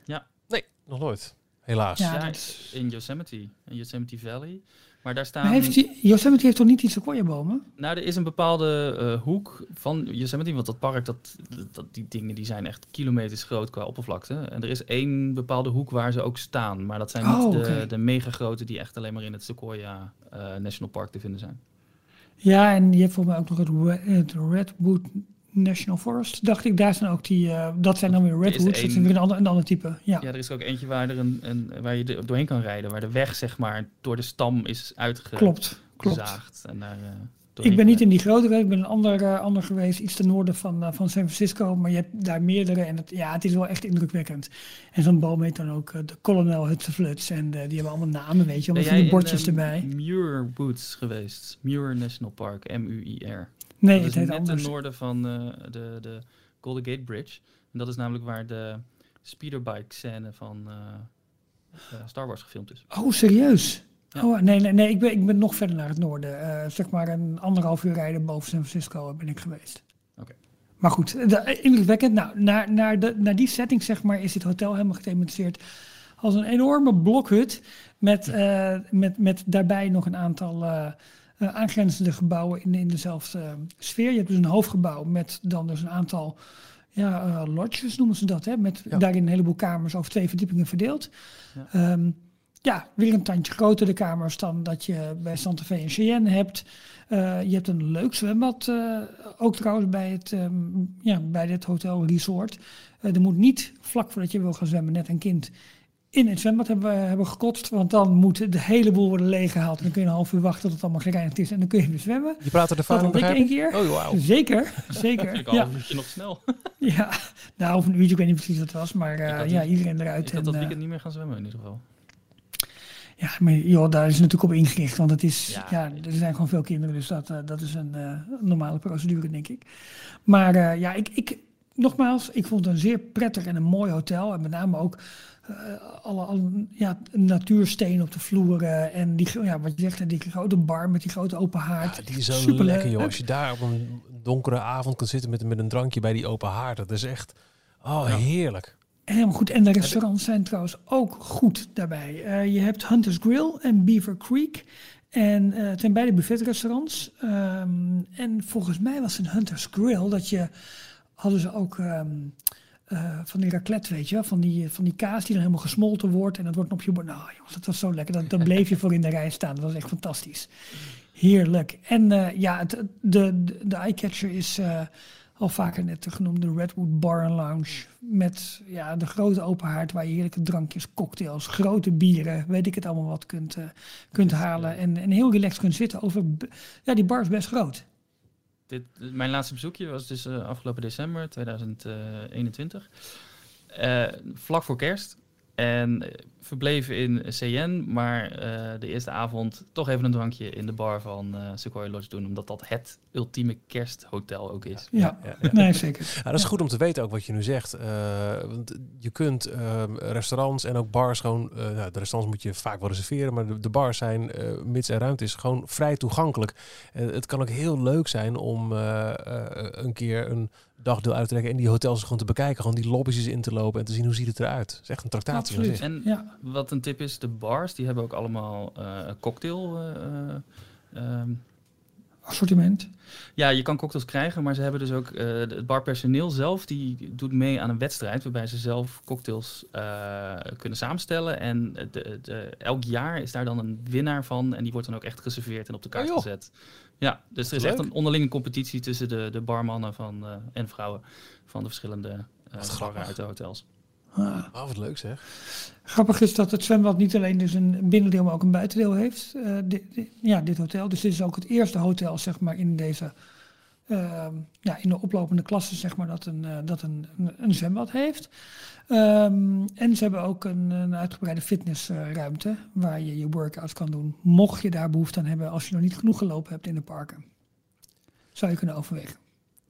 Nee, nog nooit. Helaas. Ja, Ja, in Yosemite, in Yosemite Valley. Maar daar staan. Maar heeft die, Yosemite heeft toch niet die Sequoia-bomen? Nou, er is een bepaalde eh, hoek van Yosemite, want dat park, dat, dat, die dingen die zijn echt kilometers groot qua oppervlakte. En er is één bepaalde hoek waar ze ook staan, maar dat zijn niet Oh, de, de mega grote die echt alleen maar in het Sequoia eh, National Park te vinden zijn. Ja, en je hebt volgens mij ook nog het Redwood National Forest, dacht ik. Daar zijn ook die, eh, dat zijn dan weer Redwoods, dat is weer een ander, een ander type. Ja, Ja, er is ook eentje waar, er een, een, waar je er doorheen kan rijden, waar de weg zeg maar door de stam is uitgezaagd. klopt, klopt. En daar, eh, Ik ben niet in die grote ik ben een ander, ander geweest, iets ten noorden van, uh, van San Francisco. Maar je hebt daar meerdere en het, ja, het is wel echt indrukwekkend. En zo'n boom heet dan ook de Colonel Huttenfluts. En die hebben allemaal namen, weet je, allemaal van die bordjes in, erbij. Muir Woods geweest, Muir National Park, M-U-I-R. Nee, dat het heet net anders. ten noorden van de, de Golden Gate Bridge. En dat is namelijk waar de speederbike scène van Star Wars gefilmd is. Oh, serieus? Ja. Oh, nee, nee, nee ik, ben, ik ben nog verder naar het noorden. Uh, zeg maar een anderhalf uur rijden boven San Francisco ben ik geweest. Oké. Maar goed, indrukwekkend. Nou, naar, naar, de, naar die setting zeg maar, is dit hotel helemaal gethematiseerd als een enorme blokhut. Met, met, met daarbij nog een aantal uh, aangrenzende gebouwen in, in dezelfde sfeer. Je hebt dus een hoofdgebouw met dan dus een aantal ja, lodges noemen ze dat. Hè? Met ja. daarin een heleboel kamers over twee verdiepingen verdeeld. Ja. Um, ja, weer een tandje groter de kamers dan dat je bij Santa Fe en Cheyenne hebt. Uh, je hebt een leuk zwembad, uh, ook trouwens bij, het, um, ja, bij dit hotel resort. Uh, er moet niet vlak voordat je wil gaan zwemmen, net een kind, in het zwembad hebben, hebben gekotst. Want dan moet de hele boel worden leeggehaald. En dan kun je een half uur wachten tot het allemaal gereinigd is. En dan kun je weer zwemmen. Je praat er de had ik één keer. Oh, wow. Zeker, zeker. Ik al ja. een nog snel. ja, nou, of een uurtje, ik weet niet precies wat het was. Maar had ja, die- iedereen eruit. Ik had en, dat eh, weekend niet meer gaan zwemmen in ieder geval. Ja, maar joh, daar is natuurlijk op ingericht. Want het is, ja, Ja. er zijn gewoon veel kinderen. Dus dat, eh, dat is een eh, normale procedure, denk ik. Maar eh, ja, ik, ik, nogmaals, ik vond het een zeer prettig en een mooi hotel. En met name ook eh, alle, alle ja, natuursteen op de vloeren. En die, ja, wat je zegt, die grote bar met die grote open haard. Ja, die is zo Superleuk. lekker, joh. Als je daar op een donkere avond kunt zitten met, met een drankje bij die open haard. Dat is echt... Oh, Ja. heerlijk. Helemaal goed. En de restaurants zijn trouwens ook goed daarbij. Eh, je hebt Hunter's Grill en Beaver Creek. En eh, het zijn beide buffetrestaurants. Ehm, en volgens mij was een Hunter's Grill dat je... Hadden ze ook ehm, eh, van die raclette, weet je wel? Van die, van die kaas die dan helemaal gesmolten wordt. En dat wordt op je bord. Nou jongens, dat was zo lekker. Dat, daar bleef je voor in de rij staan. Dat was echt fantastisch. Heerlijk. En eh, ja, het, de, de, de eyecatcher is... eh, al vaker net de genoemde Redwood Bar and Lounge. Met ja, de grote open haard waar je heerlijke drankjes, cocktails, grote bieren, weet ik het allemaal wat kunt, kunt halen. En, en heel relaxed kunt zitten over... Ja, die bar is best groot. Dit, mijn laatste bezoekje was dus eh, afgelopen december 2021. Eh, vlak voor kerst. En eh, verbleven in CN, maar eh, de eerste avond toch even een drankje in de bar van eh Sequoia Lodge doen. Omdat dat het ultieme kersthotel ook is. Ja, Ja, ja. nee zeker. Dat is goed om te weten ook wat je nu zegt. Eh, want je kunt ehm, restaurants en ook bars gewoon... eh, nou, de restaurants moet je vaak wel reserveren, maar de, de bars zijn, eh, mits er ruimte is, gewoon vrij toegankelijk. En het kan ook heel leuk zijn om eh, eh, een keer een dagdeel uit te trekken en die hotels gewoon te bekijken. Gewoon die lobby's eens in te lopen en te zien hoe ziet het eruit. Het is echt een tractatie. Absoluut. En Ja, wat een tip is, de bars die hebben ook allemaal eh, cocktail... eh, eh, ehm, assortiment. Ja, je kan cocktails krijgen, maar ze hebben dus ook het barpersoneel zelf die doet mee aan een wedstrijd waarbij ze zelf cocktails kunnen samenstellen. En de, de, elk jaar is daar dan een winnaar van en die wordt dan ook echt geserveerd en op de kaart Oh, gezet. Ja, dus er is Leuk. echt een onderlinge competitie tussen de, de barmannen van, en vrouwen van de verschillende grappig. uit de hotels. Ah. Oh, wat leuk zeg. Grappig is dat het zwembad niet alleen dus een binnendeel, maar ook een buitendeel heeft. Eh, dit, dit- ja, dit hotel. Dus dit is ook het eerste hotel, zeg maar, in deze, ehm, ja, in de oplopende klasse, zeg maar, dat een, eh, dat een, een, een zwembad heeft. Ehm, en ze hebben ook een, een uitgebreide fitnessruimte waar je je workouts kan doen. Mocht je daar behoefte aan hebben, als je nog niet genoeg gelopen hebt in de parken. Zou je kunnen overwegen.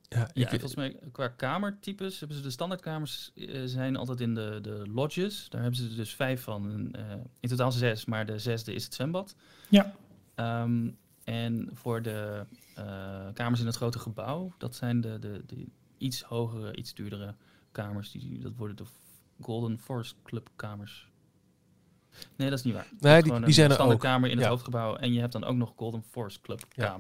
Ja, Ja, volgens mij qua kamertypes hebben ze de standaardkamers eh, zijn altijd in de, de lodges. Daar hebben ze er dus vijf van. En, eh, in totaal zes, maar de zesde is het zwembad. Ja. Ehm, en voor de eh, kamers in het grote gebouw, dat zijn de, de, de iets hogere, iets duurdere kamers. Die, dat worden de Golden Forest Club kamers. Nee, dat is niet waar. Nee, die, die zijn een er ook. standaardkamer in het Ja. hoofdgebouw. En je hebt dan ook nog Golden Forest Club Ja.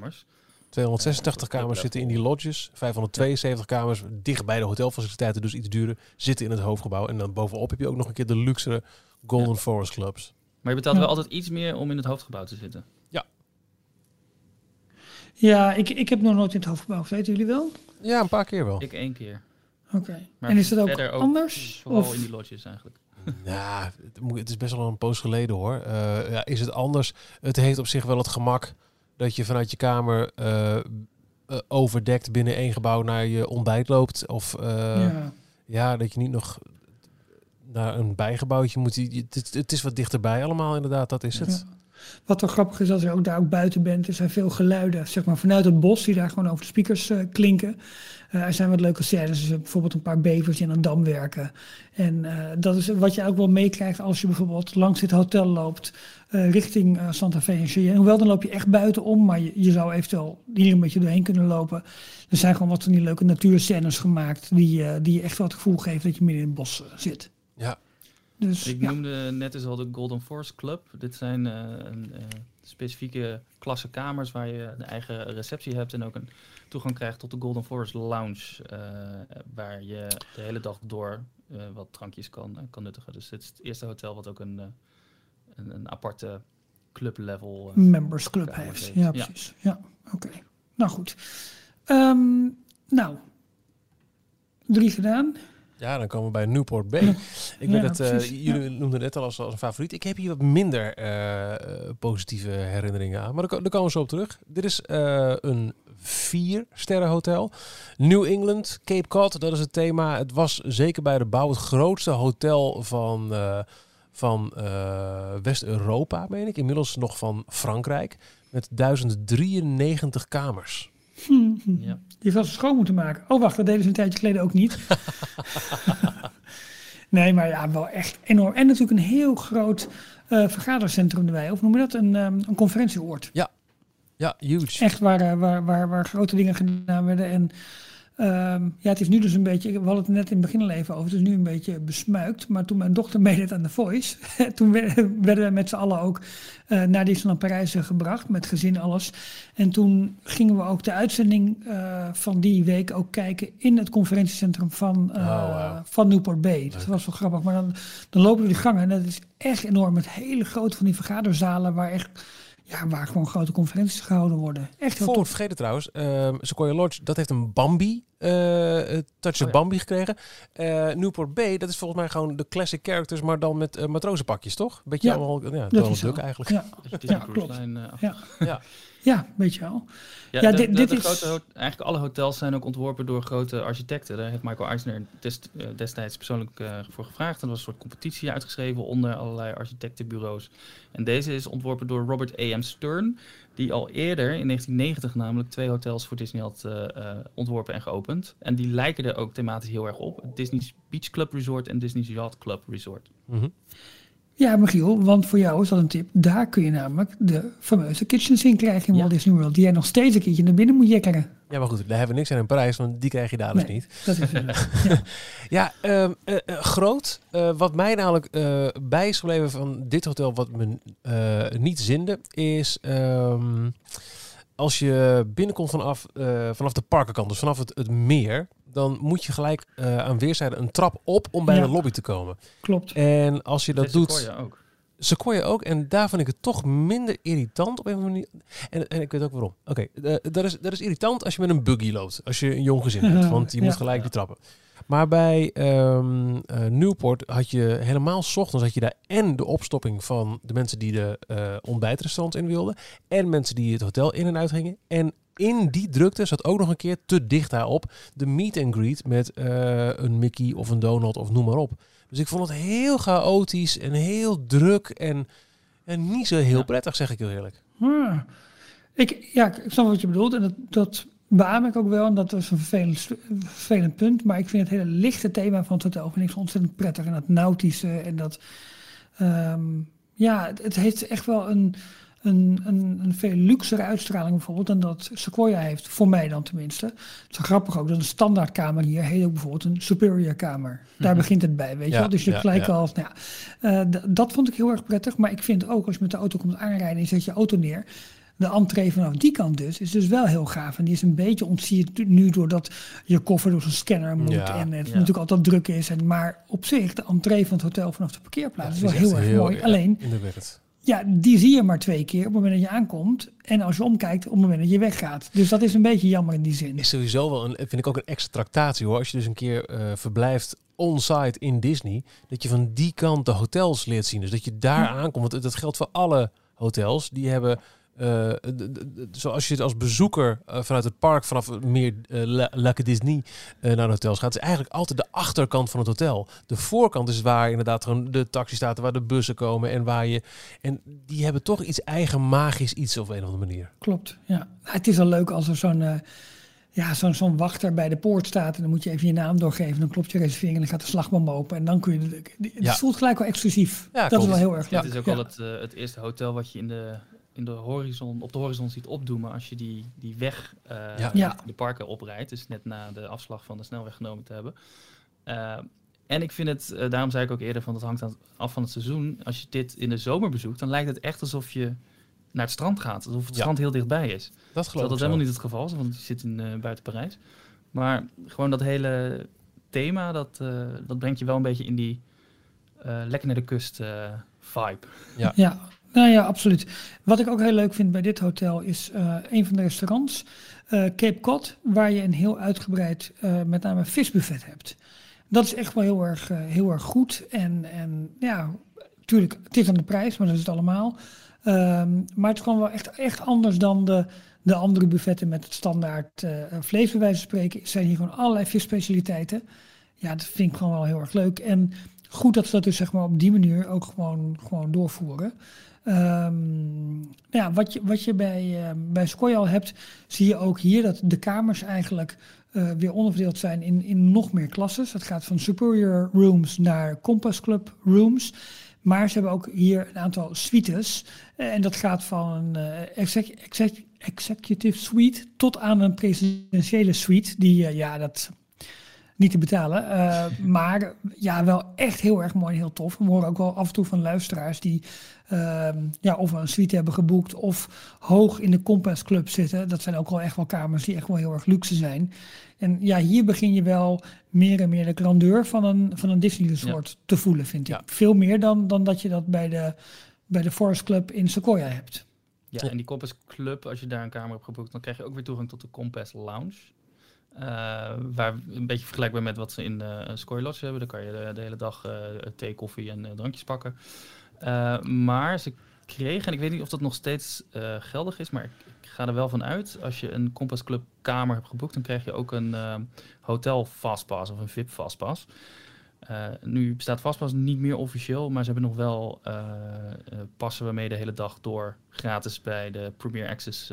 Kamers. 286 Ja, kamers ja. zitten in die lodges. 572 kamers dicht bij de hotelfaciliteiten, dus iets duurder, zitten in het hoofdgebouw. En dan bovenop heb je ook nog een keer de luxere Golden Forest Clubs. Maar je betaalt Ja. wel altijd iets meer om in het hoofdgebouw te zitten. Ja, ik, ik heb nog nooit in het hoofdgebouw gezeten. Jullie wel? Ja, een paar keer wel. Ik één keer. Oké. Maar En is dat ook anders? Vooral Of? in die lodges eigenlijk. Ja, het, moet- het is best wel een poos geleden hoor. Eh, ja, is het anders? Het heeft op zich wel het gemak Dat je vanuit je kamer eh, eh, overdekt binnen één gebouw naar je ontbijt loopt. Of eh, ja. ja. dat je niet nog naar een bijgebouwtje moet. Het, is- het is wat dichterbij allemaal inderdaad, dat is het. Ja. Wat wel grappig is als je ook daar ook buiten bent, er zijn veel geluiden, zeg maar vanuit het bos, die daar gewoon over de speakers eh, klinken. Eh, er zijn wat leuke scènes, dus bijvoorbeeld een paar bevers die aan een dam werken. En eh, dat is wat je ook wel meekrijgt als je bijvoorbeeld langs dit hotel loopt, eh, richting eh, Santa Fe en Cheyenne. Hoewel, dan loop je echt buiten om, maar je, zou eventueel hier een beetje doorheen kunnen lopen. Er zijn gewoon wat van die leuke natuurscènes gemaakt, die, eh, die je echt wel het gevoel geven dat je midden in het bos eh, zit. Dus Ik ja. noemde net eens al de Golden Force Club. Dit zijn eh, een, eh, specifieke klasse kamers waar je een eigen receptie hebt en ook een toegang krijgt tot de Golden Force Lounge, eh, waar je de hele dag door wat drankjes kan, kan nuttigen. Dus dit is het eerste hotel wat ook een, een, een aparte club level. Members Club heeft. heeft. Ja, Ja. precies. Ja, oké. Nou goed. Ehm, nou, drie gedaan. Ja, dan komen we bij Newport Bay. Ik weet Ja, dat eh, jullie ja. noemden het net al als, als een favoriet. Ik heb hier wat minder eh, eh, positieve herinneringen aan. Maar daar, ko- daar komen we zo op terug. Dit is een vier sterren hotel. New England, Cape Cod, dat is het thema. Het was zeker bij de bouw het grootste hotel van, van West-Europa, meen ik. Inmiddels nog van Frankrijk. Met 1093 kamers. Hm, hm. Ja. Die was schoon moeten maken. Oh, wacht, dat deden ze een tijdje geleden ook niet. nee, maar ja, wel echt enorm. En natuurlijk een heel groot eh, vergadercentrum erbij. Of noem je dat? Een, ehm, een conferentieoord. Ja, huge. Echt waar, eh, waar, waar, waar grote dingen gedaan werden. En ehm, ja, het is nu dus een beetje, we hadden het net in het begin al even over, het is nu een beetje besmuikt. Maar toen mijn dochter meedeed aan The Voice, toen we- werden we met z'n allen ook eh, naar Disneyland Parijs gebracht, met gezin alles. En toen gingen we ook de uitzending eh, van die week ook kijken in het conferentiecentrum van, Oh, wauw. van Newport Bay. Leuk. dat was wel grappig. Maar dan, dan lopen we die gangen en dat is echt enorm. Met hele grote van die vergaderzalen waar echt... Ja, waar gewoon grote conferenties gehouden worden. Echt heel Voor vergeten trouwens, ehm Sequoia Lodge, dat heeft een Bambi, eh, eh, Touch of Oh ja. Bambi gekregen. Eh, Newport Bay, dat is volgens mij gewoon de classic characters, maar dan met eh, matrozenpakjes, toch? Beetje Ja, allemaal, ja, Dat Donald is Duck eigenlijk. Ja, Dus het is een Ja, cruise klopt. line, af. Ja. Ja. weet je wel. Ja, Ja, de, dit- de- dit de is- grote eigenlijk alle hotels zijn ook ontworpen door grote architecten. Daar heeft Michael Eisner des- eh, destijds persoonlijk eh, voor gevraagd. En er was een soort competitie uitgeschreven onder allerlei architectenbureaus. En deze is ontworpen door Robert A.M. Stern, die al eerder in 1990 namelijk twee hotels voor Disney had eh, eh, ontworpen en geopend. En die lijken er ook thematisch heel erg op. Disney's Beach Club Resort en Disney's Yacht Club Resort. Mhm. Ja, Michiel, want voor jou is dat een tip. Daar kun je namelijk de fameuze kitchens in krijgen in Ja. Walt Disney World. Die jij nog steeds een keertje naar binnen moet jekkeren. Ja, maar goed, daar hebben we niks aan in Parijs, want die krijg je daar dus niet. Dat is ja. Ja, ehm, eh, eh, groot. Eh, wat mij namelijk bij is gebleven van dit hotel, wat me niet zinde, is ehm, als je binnenkomt vanaf, vanaf de parkenkant, dus vanaf het, het meer, dan moet je gelijk eh, aan weerszijden een trap op om bij Ja. de lobby te komen. Klopt. En als je dat doet, Sequoia ook. Sequoia ook. En daar vind ik het toch minder irritant op een of andere manier. En, en ik weet ook waarom. Oké, eh, dat, is, dat is irritant als je met een buggy loopt. Als je een jong gezin hebt. Want je Ja. moet gelijk die trappen. Maar bij ehm eh, Newport had je helemaal 's ochtends had je daar en de opstopping van de mensen die de eh ontbijtrestaurant in wilden. En mensen die het hotel in en uit gingen. En in die drukte zat ook nog een keer te dicht daarop de meet and greet met eh, een Mickey of een Donald of noem maar op. Dus ik vond het heel chaotisch en heel druk en, en niet zo heel Ja. prettig, zeg ik heel eerlijk. Ah. Ik, ja, ik snap wat je bedoelt. En dat, dat beaam ik ook wel. En dat is een vervelend, vervelend punt. Maar ik vind het hele lichte thema van het hotel vind ik zo ontzettend prettig. En dat nautische en dat... ehm, ja, het, het heeft echt wel een, een, een, een veel luxere uitstraling bijvoorbeeld dan dat Sequoia heeft. Voor mij dan tenminste. Het is grappig ook dat een standaardkamer hier heet ook bijvoorbeeld een superior kamer. Daar Mhm. begint het bij, weet je Ja, wel. Dus je ja, gelijk ja. al... Nou ja, eh, dat vond ik heel erg prettig. Maar ik vind ook als je met de auto komt aanrijden en je zet je auto neer... De entree vanaf die kant dus is dus wel heel gaaf. En die is een beetje ontsierd nu doordat je koffer door zo'n scanner moet. Ja, en het ja. natuurlijk altijd druk is. En, maar op zich, de entree van het hotel vanaf de parkeerplaats is wel heel erg mooi. Alleen. Ja, die zie je maar twee keer op het moment dat je aankomt. En als je omkijkt op het moment dat je weggaat. Dus dat is een beetje jammer in die zin. Is sowieso wel een, vind ik ook een extra tractatie hoor. Als je dus een keer eh, verblijft on-site in Disney, dat je van die kant de hotels leert zien. Dus dat je daar Ja. aankomt. Want dat geldt voor alle hotels. Die hebben eh, zoals je het als bezoeker eh, vanuit het park vanaf meer uh, Lake Disney eh, naar de hotels gaat, is eigenlijk altijd de achterkant van het hotel. De voorkant is waar inderdaad gewoon de taxi staat, waar de bussen komen en waar je. En die hebben toch iets eigen magisch iets op een of andere manier. Klopt, ja. Het is al leuk als er zo'n eh, ja, zo'n zo'n wachter bij de poort staat en dan moet je even je naam doorgeven. Dan klopt je reservering en dan gaat de slagboom open en dan kun je... de- de- Het Ja. voelt gelijk wel exclusief. Ja, dat klopt. is wel heel erg leuk. Het is ook ja. wel het, eh, het eerste hotel wat je in de, in de horizon, op de horizon ziet opdoemen als je die, die weg eh, Ja. Ja. de parken oprijdt. Dus net na de afslag van de snelweg genomen te hebben. Eh, en ik vind het, eh, daarom zei ik ook eerder van dat hangt aan- af van het seizoen. Als je dit in de zomer bezoekt, dan lijkt het echt alsof je naar het strand gaat. Alsof het Ja. strand heel dichtbij is. Dat geloof dat ik. helemaal zo. niet het geval is, want je zit in, eh, buiten Parijs. Maar gewoon dat hele thema, dat, eh, dat brengt je wel een beetje in die eh, lekker naar de kust eh, vibe. Ja, nou ja, absoluut. Wat ik ook heel leuk vind bij dit hotel is eh, een van de restaurants, eh, Cape Cod, waar je een heel uitgebreid, eh, met name visbuffet hebt. Dat is echt wel heel erg, heel erg goed. En, en ja, natuurlijk, het is aan de prijs, maar dat is het allemaal. Ehm, maar het gewoon wel echt, echt anders dan de, de andere buffetten met het standaard vlees, bij wijze van spreken. Er zijn hier gewoon allerlei visspecialiteiten. Ja, dat vind ik gewoon wel heel erg leuk. En goed dat ze dat dus zeg maar op die manier ook gewoon, gewoon doorvoeren. Ehm, ja, wat je, wat je bij, eh, bij al hebt, zie je ook hier dat de kamers eigenlijk eh, weer onderverdeeld zijn in, in nog meer klasses. Het gaat van superior rooms naar Compass Club rooms. Maar ze hebben ook hier een aantal suites. Eh, en dat gaat van een exec- exec- executive suite tot aan een presidentiële suite. Die, ja, dat niet te betalen. Maar ja, wel echt heel erg mooi en heel tof. We horen ook wel af en toe van luisteraars die ehm, ja, of een suite hebben geboekt of hoog in de Compass Club zitten. Dat zijn ook wel echt wel kamers die echt wel heel erg luxe zijn. En ja, hier begin je wel meer en meer de grandeur van een, van een Disney resort te voelen, vind ik. Ja. Veel meer dan, dan dat je dat bij de, bij de Forest Club in Sequoia hebt. Ja, en die Compass Club, als je daar een kamer hebt geboekt, dan krijg je ook weer toegang tot de Compass Lounge. Eh, waar een beetje vergelijkbaar met wat ze in de Sequoia Lodge hebben. Daar kan je de, de hele dag eh, thee, koffie en drankjes pakken. Eh, maar ze kregen, en ik weet niet of dat nog steeds eh, geldig is, maar ik, ik ga er wel van uit. Als je een Compass Club kamer hebt geboekt, dan krijg je ook een eh, hotel fastpass of een VIP fastpass. Nu bestaat Fastpass niet meer officieel, maar ze hebben nog wel passen waarmee de hele dag door gratis bij de Premier Access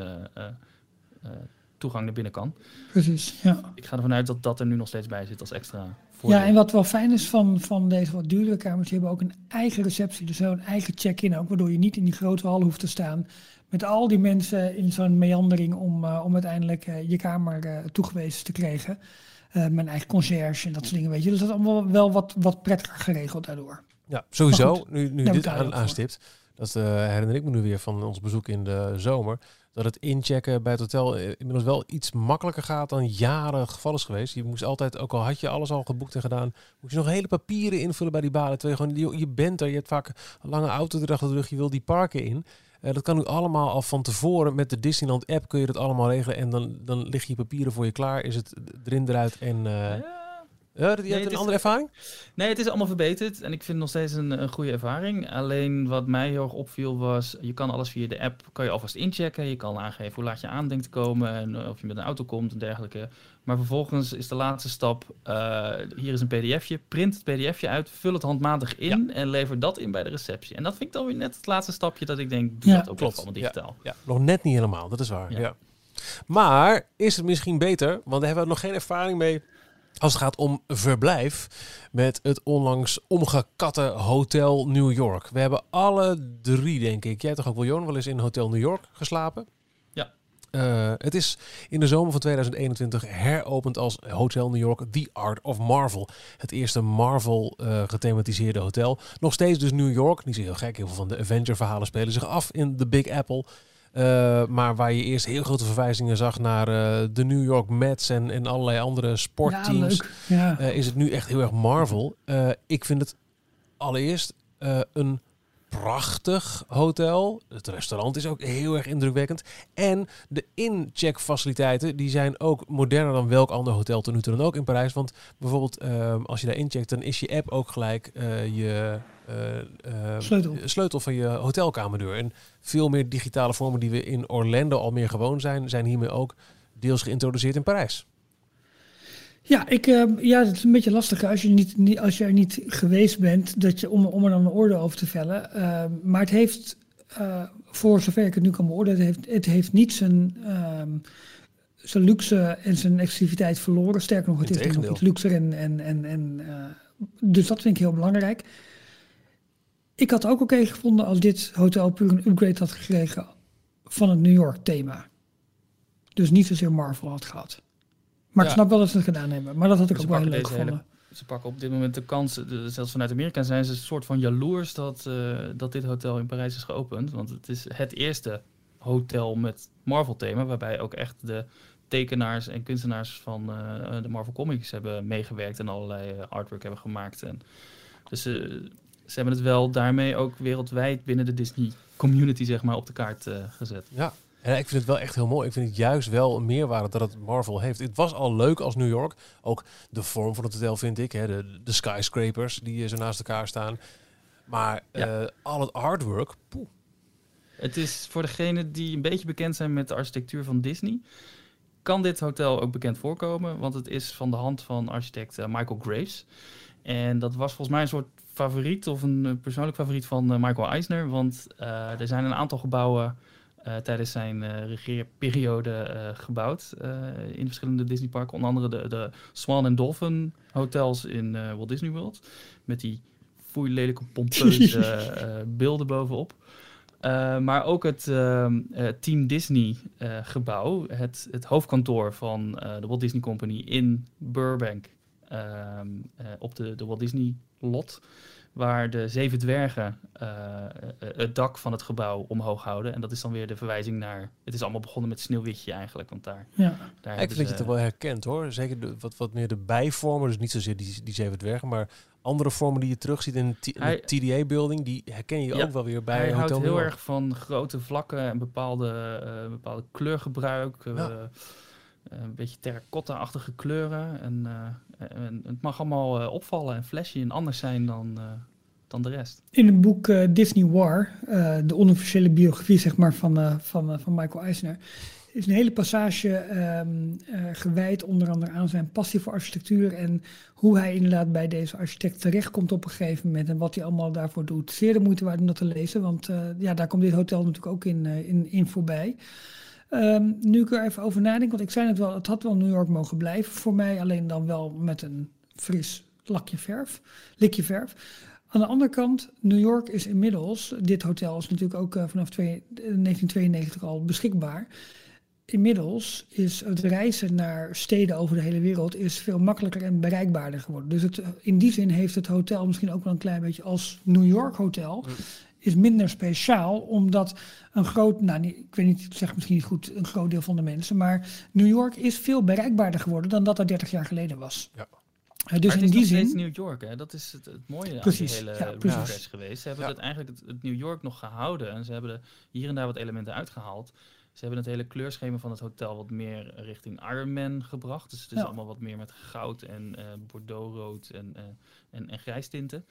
toegang naar binnen kan. Precies, ja. Ik ga ervan uit dat dat er nu nog steeds bij zit als extra. Ja, en wat wel fijn is van, van deze wat duurdere kamers, die hebben ook een eigen receptie, dus zo een eigen check-in ook, waardoor je niet in die grote hal hoeft te staan met al die mensen in zo'n meandering om, eh, om uiteindelijk eh, je kamer eh, toegewezen te krijgen. Mijn eigen conciërge en dat soort dingen, weet je. Dus dat is allemaal wel wat, wat prettiger geregeld daardoor. Ja, sowieso. Goed, nu nu dit aan, aanstipt, dat herinner ik me nu weer van ons bezoek in de zomer. Dat het inchecken bij het hotel eh, inmiddels wel iets makkelijker gaat dan jaren geval is geweest. Je moest altijd, ook al had je alles al geboekt en gedaan, moest je nog hele papieren invullen bij die balie. Terwijl je gewoon, je, bent er, je hebt vaak een lange auto de achter de je wil die parken in. Eh, dat kan nu allemaal al van tevoren met de Disneyland app kun je dat allemaal regelen. En dan, dan liggen je papieren voor je klaar, is het erin, eruit en... eh. Ja, je Nee, een is- andere ervaring? Nee, het is allemaal verbeterd en ik vind het nog steeds een, een goede ervaring. Alleen wat mij heel erg opviel was, je kan alles via de app, kan je alvast inchecken. Je kan aangeven hoe laat je aan denkt te komen en eh, of je met een auto komt en dergelijke. Maar vervolgens is de laatste stap, eh, hier is een pdfje, print het pdfje uit, vul het handmatig in en lever dat in bij de receptie. En dat vind ik dan weer net het laatste stapje dat ik denk, doe Ja, dat ook klopt. allemaal digitaal. Ja, nog net niet helemaal, dat is waar. Ja. Ja. Maar is het misschien beter, want daar hebben we nog geen ervaring mee als het gaat om verblijf met het onlangs omgekatte Hotel New York. We hebben alle drie, denk ik. Jij toch ook wel, Johan, wel eens in Hotel New York geslapen? Ja. Eh, het is in de zomer van 2021 heropend als Hotel New York The Art of Marvel. Het eerste Marvel eh, gethematiseerde hotel. Nog steeds dus New York. Niet zo heel gek. Heel veel van de Avenger-verhalen spelen zich af in de Big Apple. Eh, maar waar je eerst heel grote verwijzingen zag naar eh, de New York Mets en, en allerlei andere sportteams. Ja. eh, is het nu echt heel erg Marvel. Ik vind het allereerst een prachtig hotel. Het restaurant is ook heel erg indrukwekkend. En de incheck faciliteiten die zijn ook moderner dan welk ander hotel tot nu toe dan ook in Parijs. Want bijvoorbeeld ehm, als je daar incheckt, dan is je app ook gelijk eh, je eh, eh, Sleutel. sleutel van je hotelkamerdeur. En veel meer digitale vormen die we in Orlando al meer gewoon zijn, zijn hiermee ook deels geïntroduceerd in Parijs. Ja, ik, eh, ja, het is een beetje lastig als je, niet, niet, als je er niet geweest bent, dat je, om, om er dan een orde over te vellen. Eh, maar het heeft, eh, voor zover ik het nu kan beoordelen, het heeft, het heeft niet zijn, ehm, zijn luxe en zijn exclusiviteit verloren. Sterker nog, het is nog iets luxer. En, en, en, en, eh, dus dat vind ik heel belangrijk. Ik had ook oké gevonden als dit hotel puur een upgrade had gekregen van het New York thema. Dus niet zozeer Marvel had gehad. Maar ik snap wel dat ze het gedaan hebben. Maar dat had ik Ze ook wel heel leuk gevonden. Ze pakken op dit moment de kans, de- zelfs vanuit Amerika zijn ze een soort van jaloers dat, eh, dat dit hotel in Parijs is geopend. Want het is het eerste hotel met Marvel-thema, waarbij ook echt de tekenaars en kunstenaars van eh, de Marvel Comics hebben meegewerkt en allerlei eh, artwork hebben gemaakt. En dus ze hebben het wel daarmee ook wereldwijd binnen de Disney community zeg maar, op de kaart eh, gezet. Ja. En ik vind het wel echt heel mooi. Ik vind het juist wel een meerwaarde dat het Marvel heeft. Het was al leuk als New York. Ook de vorm van het hotel vind ik. Hè. De, de skyscrapers die eh, zo naast elkaar staan. Maar Ja. eh, al het artwork. poeh. Het is voor degenen die een beetje bekend zijn met de architectuur van Disney. Kan dit hotel ook bekend voorkomen? Want het is van de hand van architect eh, Michael Graves. En dat was volgens mij een soort favoriet of een persoonlijk favoriet van Michael Eisner. Want er zijn een aantal gebouwen tijdens zijn eh, regeerperiode eh, gebouwd eh, in verschillende Disneyparken. Onder andere de, de Swan and Dolphin hotels in eh, Walt Disney World. Met die foei lelijke pompeuze eh, beelden bovenop. Uh, maar ook het uh, Team Disney uh, gebouw, het, het, hoofdkantoor van de Walt Disney Company in Burbank, op de, de, Walt Disney lot, waar de zeven dwergen uh, het dak van het gebouw omhoog houden. En dat is dan weer de verwijzing naar, het is allemaal begonnen met Sneeuwwitje eigenlijk, want daar... Ja. daar ik vind dat je het wel herkent hoor. Zeker de, wat, wat meer de bijvormen, dus niet zozeer die, die zeven dwergen, maar andere vormen die je terugziet in de TDA-building, die herken je Ja, ook wel weer bij Hij houdt Hotel heel York. erg van grote vlakken en bepaalde, eh, bepaalde kleurgebruik. eh, een beetje terracotta-achtige kleuren. En, eh, en het mag allemaal eh, opvallen en flashy en anders zijn dan, eh, dan de rest. In het boek eh, Disney War, eh, de onofficiële biografie zeg maar, van, eh, van, eh, van Michael Eisner, is een hele passage ehm, eh, gewijd onder andere aan zijn passie voor architectuur en hoe hij inderdaad bij deze architect terechtkomt op een gegeven moment en wat hij allemaal daarvoor doet. Zeer de moeite waard om dat te lezen, want eh, ja, daar komt dit hotel natuurlijk ook in, eh, in, in voorbij. Ehm, nu ik er even over nadenk, want ik zei het wel, het had wel New York mogen blijven voor mij, alleen dan wel met een fris lakje verf, likje verf. Aan de andere kant, New York is inmiddels, dit hotel is natuurlijk ook eh, vanaf twee- 1992 al beschikbaar. Inmiddels is het reizen naar steden over de hele wereld is veel makkelijker en bereikbaarder geworden. Dus in die zin heeft het hotel misschien ook wel een klein beetje als New York hotel is minder speciaal, omdat een groot, nou niet, ik weet niet, ik zeg misschien niet goed een groot deel van de mensen, maar New York is veel bereikbaarder geworden dan dat er 30 jaar geleden was. Ja. Eh, dus maar het in is die nog zin, New York, hè? dat is het, het mooie Precies, aan die ja, hele refresh geweest. Ze hebben Ja. het eigenlijk het, het New York nog gehouden en ze hebben er hier en daar wat elementen uitgehaald. Ze hebben het hele kleurschema van het hotel wat meer richting Iron Man gebracht. Dus het is Ja. allemaal wat meer met goud en eh bordeauxrood en, eh en, en grijs tinten.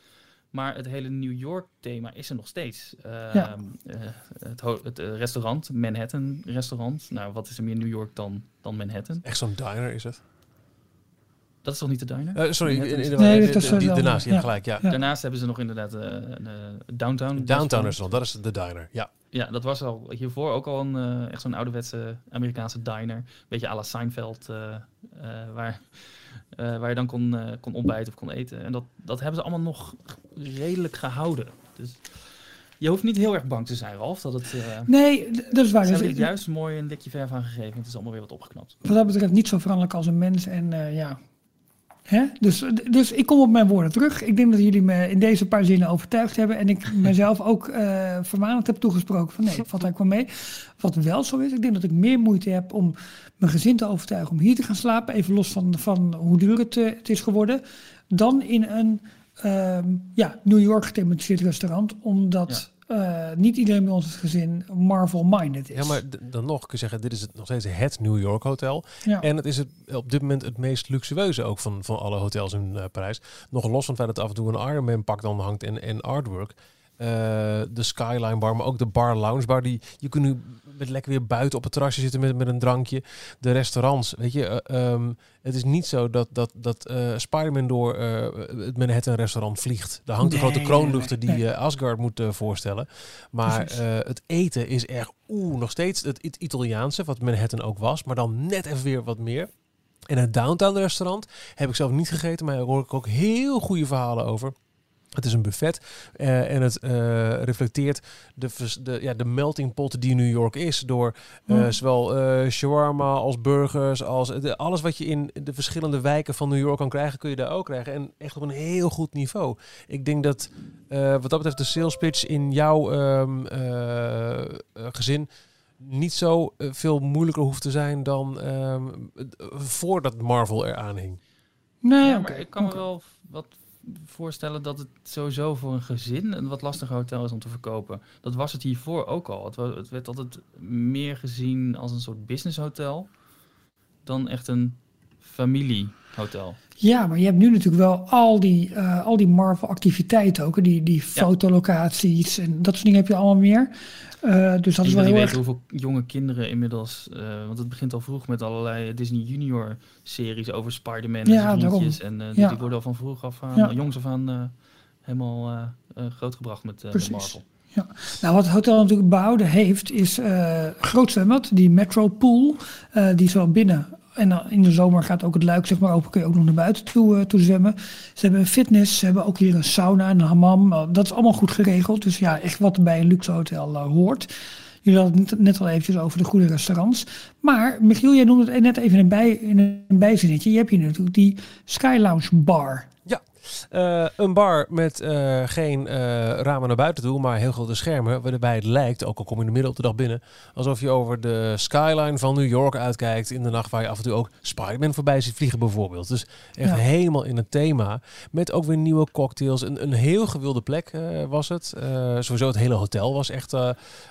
Maar het hele New York thema is er nog steeds. Uh, Ja. uh, het, het uh, restaurant, Manhattan restaurant. Nou, wat is er meer New York dan, dan Manhattan? Echt zo'n diner is het. Dat is toch niet de diner? Eh, sorry, in, Manhattan in, is- in, Nee, de- de- daarnaast, je hebt gelijk, ja. Ja. Daarnaast hebben ze nog inderdaad uh, een uh, downtown. Downtown restaurant, dat is de diner, ja. Ja, dat was al hiervoor ook al een uh, echt zo'n ouderwetse Amerikaanse diner. Beetje à la Seinfeld, uh, uh, waar, je dan kon, kon ontbijten of kon eten. En dat, dat hebben ze allemaal nog redelijk gehouden. Dus je hoeft niet heel erg bang te zijn, Ralf. Dat het, nee, dat is waar. Ze Dus hebben het juist mooi een dikje verf aan gegeven. Het is allemaal weer wat opgeknapt. wat dat betreft niet zo veranderlijk als een mens. En eh, ja. Hè? Dus, dus ik kom op mijn woorden terug. Ik denk dat jullie me in deze paar zinnen overtuigd hebben. En ik mezelf ook eh vermanend heb toegesproken van nee, valt eigenlijk wel mee. Wat wel zo is, ik denk dat ik meer moeite heb om mijn gezin te overtuigen om hier te gaan slapen. Even los van, van hoe duur het, eh, het is geworden. Dan in een ehm, ja, New York gethematiseerd restaurant. Omdat eh, niet iedereen bij ons het gezin Marvel-minded is. Ja, maar dan nog kun je zeggen, dit is het, nog steeds het New York Hotel. Ja. En het is het, op dit moment het meest luxueuze ook van, van alle hotels in eh, Parijs. Nog los van het feit dat af en toe een Iron Man pak dan hangt en, en artwork. Eh, de Skyline Bar, maar ook de Bar Lounge Bar. Die, je kunt nu met lekker weer buiten op het terrasje zitten met, met een drankje. De restaurants, weet je. eh, ehm, het is niet zo dat, dat, dat eh Spider-Man door het Manhattan restaurant vliegt. Daar hangt Nee, grote kroonluchter die Asgard moet voorstellen. Maar het eten is echt oeh, nog steeds het It- Italiaanse, wat Manhattan ook was. Maar dan net even weer wat meer. En het Downtown restaurant heb ik zelf niet gegeten, maar daar hoor ik ook heel goede verhalen over. Het is een buffet eh, en het eh, reflecteert de, de, ja, de melting pot die New York is. Door eh, Hmm. zowel eh shawarma als burgers, als de, alles wat je in de verschillende wijken van New York kan krijgen, kun je daar ook krijgen. En echt op een heel goed niveau. Ik denk dat eh, wat dat betreft de sales pitch in jouw ehm, eh, eh, gezin niet zo veel moeilijker hoeft te zijn dan ehm, eh, voordat Marvel eraan hing. Nee, Ja, maar ik kan me wel wat voorstellen dat het sowieso voor een gezin een wat lastiger hotel is om te verkopen. Dat was het hiervoor ook al. Het, werd altijd meer gezien als een soort businesshotel dan echt een familiehotel. Ja, maar je hebt nu natuurlijk wel al die, eh, al die Marvel-activiteiten ook. hè, Die, die fotolocaties en dat soort dingen heb je allemaal meer. Eh, dus dat is wel heel erg... hoeveel jonge kinderen inmiddels... eh, want het begint al vroeg met allerlei Disney Junior series over Spider-Man en Ja, vriendjes. En eh, die, Ja. die worden al van vroeg af aan, Ja. jongs af aan, helemaal grootgebracht met. Marvel. Nou, wat het hotel natuurlijk behouden heeft, is eh groot zwembad, die Metro Pool. eh, die is wel binnen. En dan in de zomer gaat ook het luik zeg maar open, kun je ook nog naar buiten toe, eh, toe zwemmen. Ze hebben een fitness, ze hebben ook hier een sauna en een hammam. Eh, dat is allemaal goed geregeld. Dus ja, echt wat bij een luxe hotel eh, hoort. Jullie hadden het net- net al eventjes over de goede restaurants. Maar Michiel, jij noemde het net even in een, bij, in een bijzinnetje. Je hebt hier natuurlijk die Sky Lounge Bar. Eh, een bar met eh, geen eh, ramen naar buiten toe, maar heel grote schermen. Waarbij het lijkt, ook al kom je in de midden op de dag binnen, alsof je over de skyline van New York uitkijkt. In de nacht waar je af en toe ook Spider-Man voorbij ziet vliegen bijvoorbeeld. Dus echt Ja. helemaal in het thema. Met ook weer nieuwe cocktails. Een, een heel gewilde plek was het. Sowieso het hele hotel was echt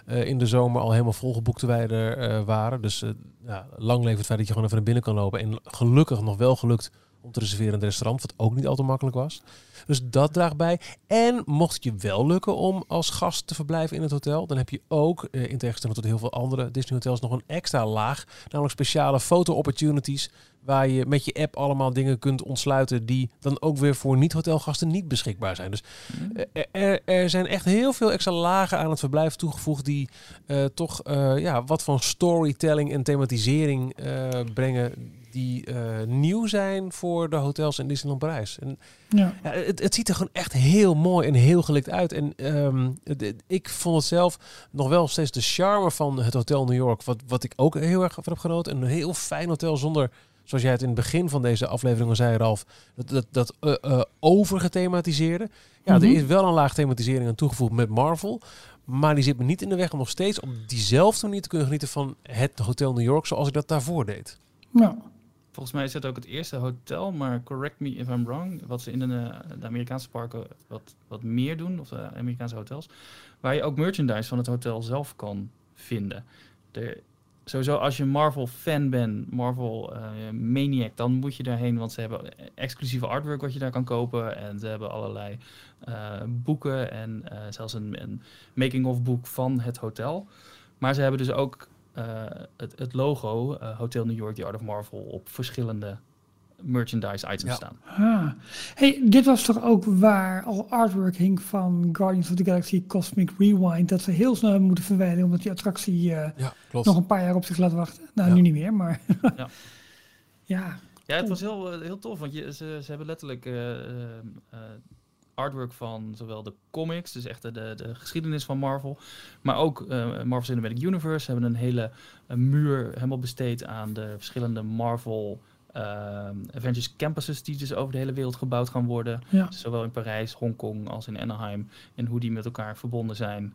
in de zomer al helemaal volgeboekt toen wij er waren. Dus ja, lang leven het feit dat je gewoon even naar binnen kan lopen. En gelukkig nog wel gelukt om te reserveren in het restaurant, wat ook niet altijd makkelijk was. Dus dat draagt bij. En mocht het je wel lukken om als gast te verblijven in het hotel, dan heb je ook, eh, in tegenstelling tot heel veel andere Disney hotels, nog een extra laag. Namelijk speciale foto-opportunities, waar je met je app allemaal dingen kunt ontsluiten die dan ook weer voor niet-hotelgasten niet beschikbaar zijn. Dus eh, er, er zijn echt heel veel extra lagen aan het verblijf toegevoegd die eh, toch eh, ja, wat van storytelling en thematisering brengen die eh, nieuw zijn voor de hotels in Disneyland Parijs. En Ja. ja, het, het ziet er gewoon echt heel mooi en heel gelikt uit. En ehm, het- ik vond het zelf nog wel steeds de charme van het Hotel New York. Wat, wat ik ook heel erg van heb genoten. Een heel fijn hotel zonder, zoals jij het in het begin van deze aflevering al zei, Ralf, dat, dat, dat eh, eh, overgethematiseerde. Ja, Mhm. er is wel een laag thematisering aan toegevoegd met Marvel. Maar die zit me niet in de weg om nog steeds op diezelfde manier te kunnen genieten van het Hotel New York zoals ik dat daarvoor deed. Nou, Volgens mij is het ook het eerste hotel, maar correct me if I'm wrong, wat ze in de, eh, de Amerikaanse parken wat, wat meer doen, of de Amerikaanse hotels, waar je ook merchandise van het hotel zelf kan vinden. De, sowieso als je Marvel fan bent, Marvel eh, dan moet je daarheen, want ze hebben exclusieve artwork wat je daar kan kopen en ze hebben allerlei eh, boeken en zelfs een, een making-of boek van het hotel. Maar ze hebben dus ook het, het logo eh, Hotel New York, The Art of Marvel, op verschillende merchandise items Ja. staan. Ah. Hey, dit was toch ook waar al artwork hing van Guardians of the Galaxy Cosmic Rewind. Dat ze heel snel hebben moeten verwijderen omdat die attractie eh, Ja, nog een paar jaar op zich laat wachten. Nou, Ja. nu niet meer, maar Ja. ja. Ja, het was heel, eh, heel tof, want je, ze, ze hebben letterlijk eh, eh, eh, artwork van zowel de comics, dus echt de, de, de geschiedenis van Marvel, maar ook eh, Marvel Cinematic Universe. Ze hebben een hele eh, muur helemaal besteed aan de verschillende Marvel eh, Avengers campuses die dus over de hele wereld gebouwd gaan worden. Ja. Zowel in Parijs, Hongkong als in Anaheim. En hoe die met elkaar verbonden zijn.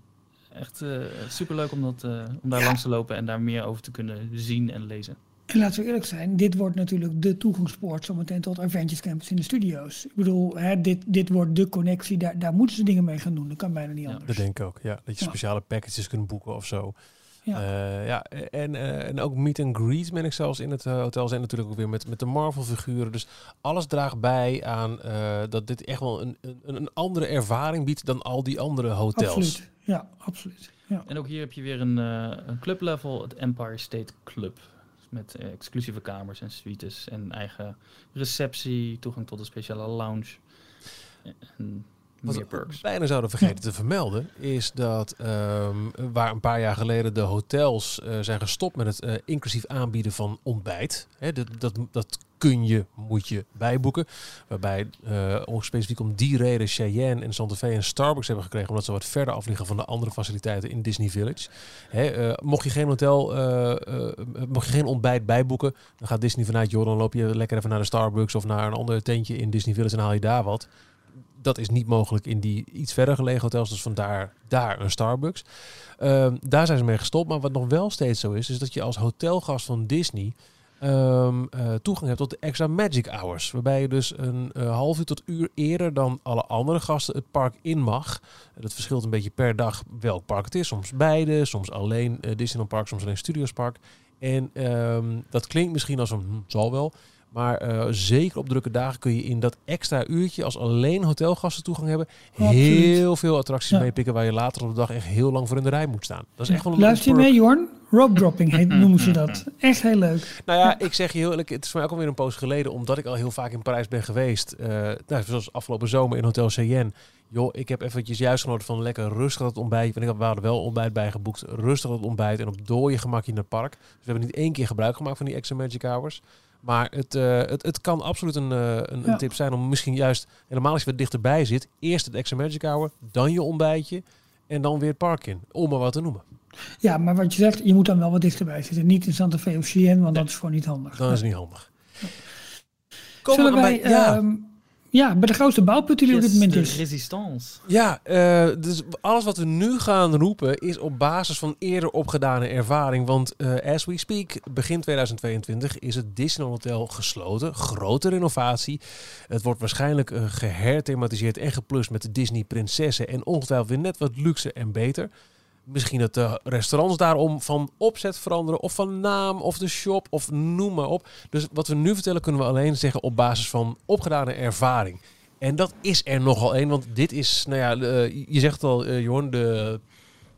Echt super superleuk om, dat, om daar langs te lopen en daar meer over te kunnen zien en lezen. En laten we eerlijk zijn, dit wordt natuurlijk de toegangspoort zometeen tot Adventures Campus in de studio's. Ik bedoel, hè, dit, dit wordt de connectie, daar, daar moeten ze dingen mee gaan doen. Dat kan bijna niet anders. Dat denk ik ook, ja. Dat je Ja. speciale packages kunt boeken of zo. Ja. Ja, ja en, eh, en ook meet and greet ben ik zelfs in het eh, hotel. Zijn natuurlijk ook weer met, met de Marvel figuren. Dus alles draagt bij aan eh, dat dit echt wel een, een, een andere ervaring biedt dan al die andere hotels. Absoluut. Ja, absoluut. Ja. En ook hier heb je weer een, eh een clublevel, het Empire State Club. Met eh, exclusieve kamers en suites en eigen receptie, toegang tot een speciale lounge. En Wat meer we bijna zouden vergeten te vermelden, is dat ehm, waar een paar jaar geleden de hotels eh, zijn gestopt met het eh, inclusief aanbieden van ontbijt. Hè, dat, dat, dat kun je, moet je bijboeken. Waarbij ook specifiek om die reden Cheyenne en Santa Fe en Starbucks hebben gekregen, omdat ze wat verder afliggen van de andere faciliteiten in Disney Village. Hè, mocht je geen hotel, mocht je geen ontbijt bijboeken, dan gaat Disney vanuit, joh, dan loop je lekker even naar de Starbucks of naar een ander tentje in Disney Village en haal je daar wat dat is niet mogelijk in die iets verder gelegen hotels. Dus vandaar daar een Starbucks. Ehm, daar zijn ze mee gestopt. Maar wat nog wel steeds zo is, is dat je als hotelgast van Disney ehm, eh, toegang hebt tot de extra magic hours. Waarbij je dus een eh, half uur tot uur eerder dan alle andere gasten het park in mag. Dat verschilt een beetje per dag welk park het is. Soms beide, soms alleen eh, Disneyland Park, soms alleen Studios Park. En ehm, dat klinkt misschien als een hm, zal wel. Maar eh, zeker op drukke dagen kun je in dat extra uurtje, als alleen hotelgasten toegang hebben, Absoluut. heel veel attracties Ja. meepikken waar je later op de dag echt heel lang voor in de rij moet staan. Dat is echt wel een Luister je mee, Jorn? Rope dropping heet, noemen ze dat. Echt heel leuk. Nou ja, ik zeg je heel eerlijk, het is voor mij ook alweer een poos geleden, omdat ik al heel vaak in Parijs ben geweest. eh, nou, zoals afgelopen zomer in Hotel Cheyenne. Joh, ik heb eventjes juist genoten van lekker rustig dat ontbijt. Want ik had, we hadden wel ontbijt bijgeboekt. Rustig dat ontbijt en op dooie gemakje naar het park. Dus we hebben niet één keer gebruik gemaakt van die extra magic hours. Maar het, eh, het, het kan absoluut een, eh, een, tip zijn om misschien juist, helemaal als je wat dichterbij zit, eerst het extra magic hour, dan je ontbijtje en dan weer het park in. Om maar wat te noemen. Ja, maar wat je zegt, je moet dan wel wat dichterbij zitten. Niet in Santa Fe of want dat is gewoon niet handig. Dan is niet handig. Zullen we wij, bij- ja. ehm, ja, bij de grootste bouwput die er op dit moment is. resistance. Ja, eh, dus alles wat we nu gaan roepen is op basis van eerder opgedane ervaring. Want eh, as we speak, begin 2022 is het Disneyland Hotel gesloten. Grote renovatie. Het wordt waarschijnlijk eh, geherthematiseerd en geplust met de Disney prinsessen. En ongetwijfeld weer net wat luxe en beter. Misschien dat de restaurants daarom van opzet veranderen. Of van naam, of de shop, of noem maar op. Dus wat we nu vertellen kunnen we alleen zeggen op basis van opgedane ervaring. En dat is er nogal één, want dit is, nou ja, eh, je zegt het al, eh Jorn, de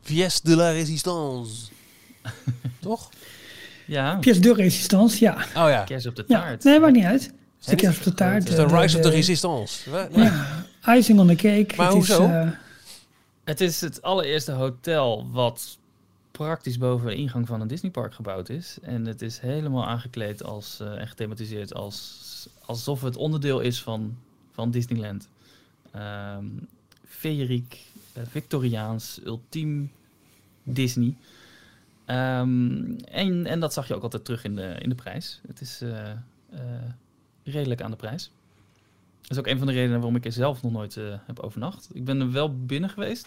pièce de la résistance. Toch? Ja, Pièce de resistance, ja. Oh ja, kers op de ja. taart. Nee, maakt niet uit. De kerst op de taart. het is de eh, rise of the resistance. Ja, icing on the cake. Maar het hoezo? Is, eh, Het is het allereerste hotel wat praktisch boven de ingang van een Disneypark gebouwd is. En het is helemaal aangekleed als, eh, en gethematiseerd als, alsof het onderdeel is van, van Disneyland. Ehm feeriek, eh, Victoriaans, ultiem Disney. Ehm, en, en dat zag je ook altijd terug in de, in de prijs. Het is eh, redelijk aan de prijs. Dat is ook een van de redenen waarom ik er zelf nog nooit eh, heb overnacht. Ik ben er wel binnen geweest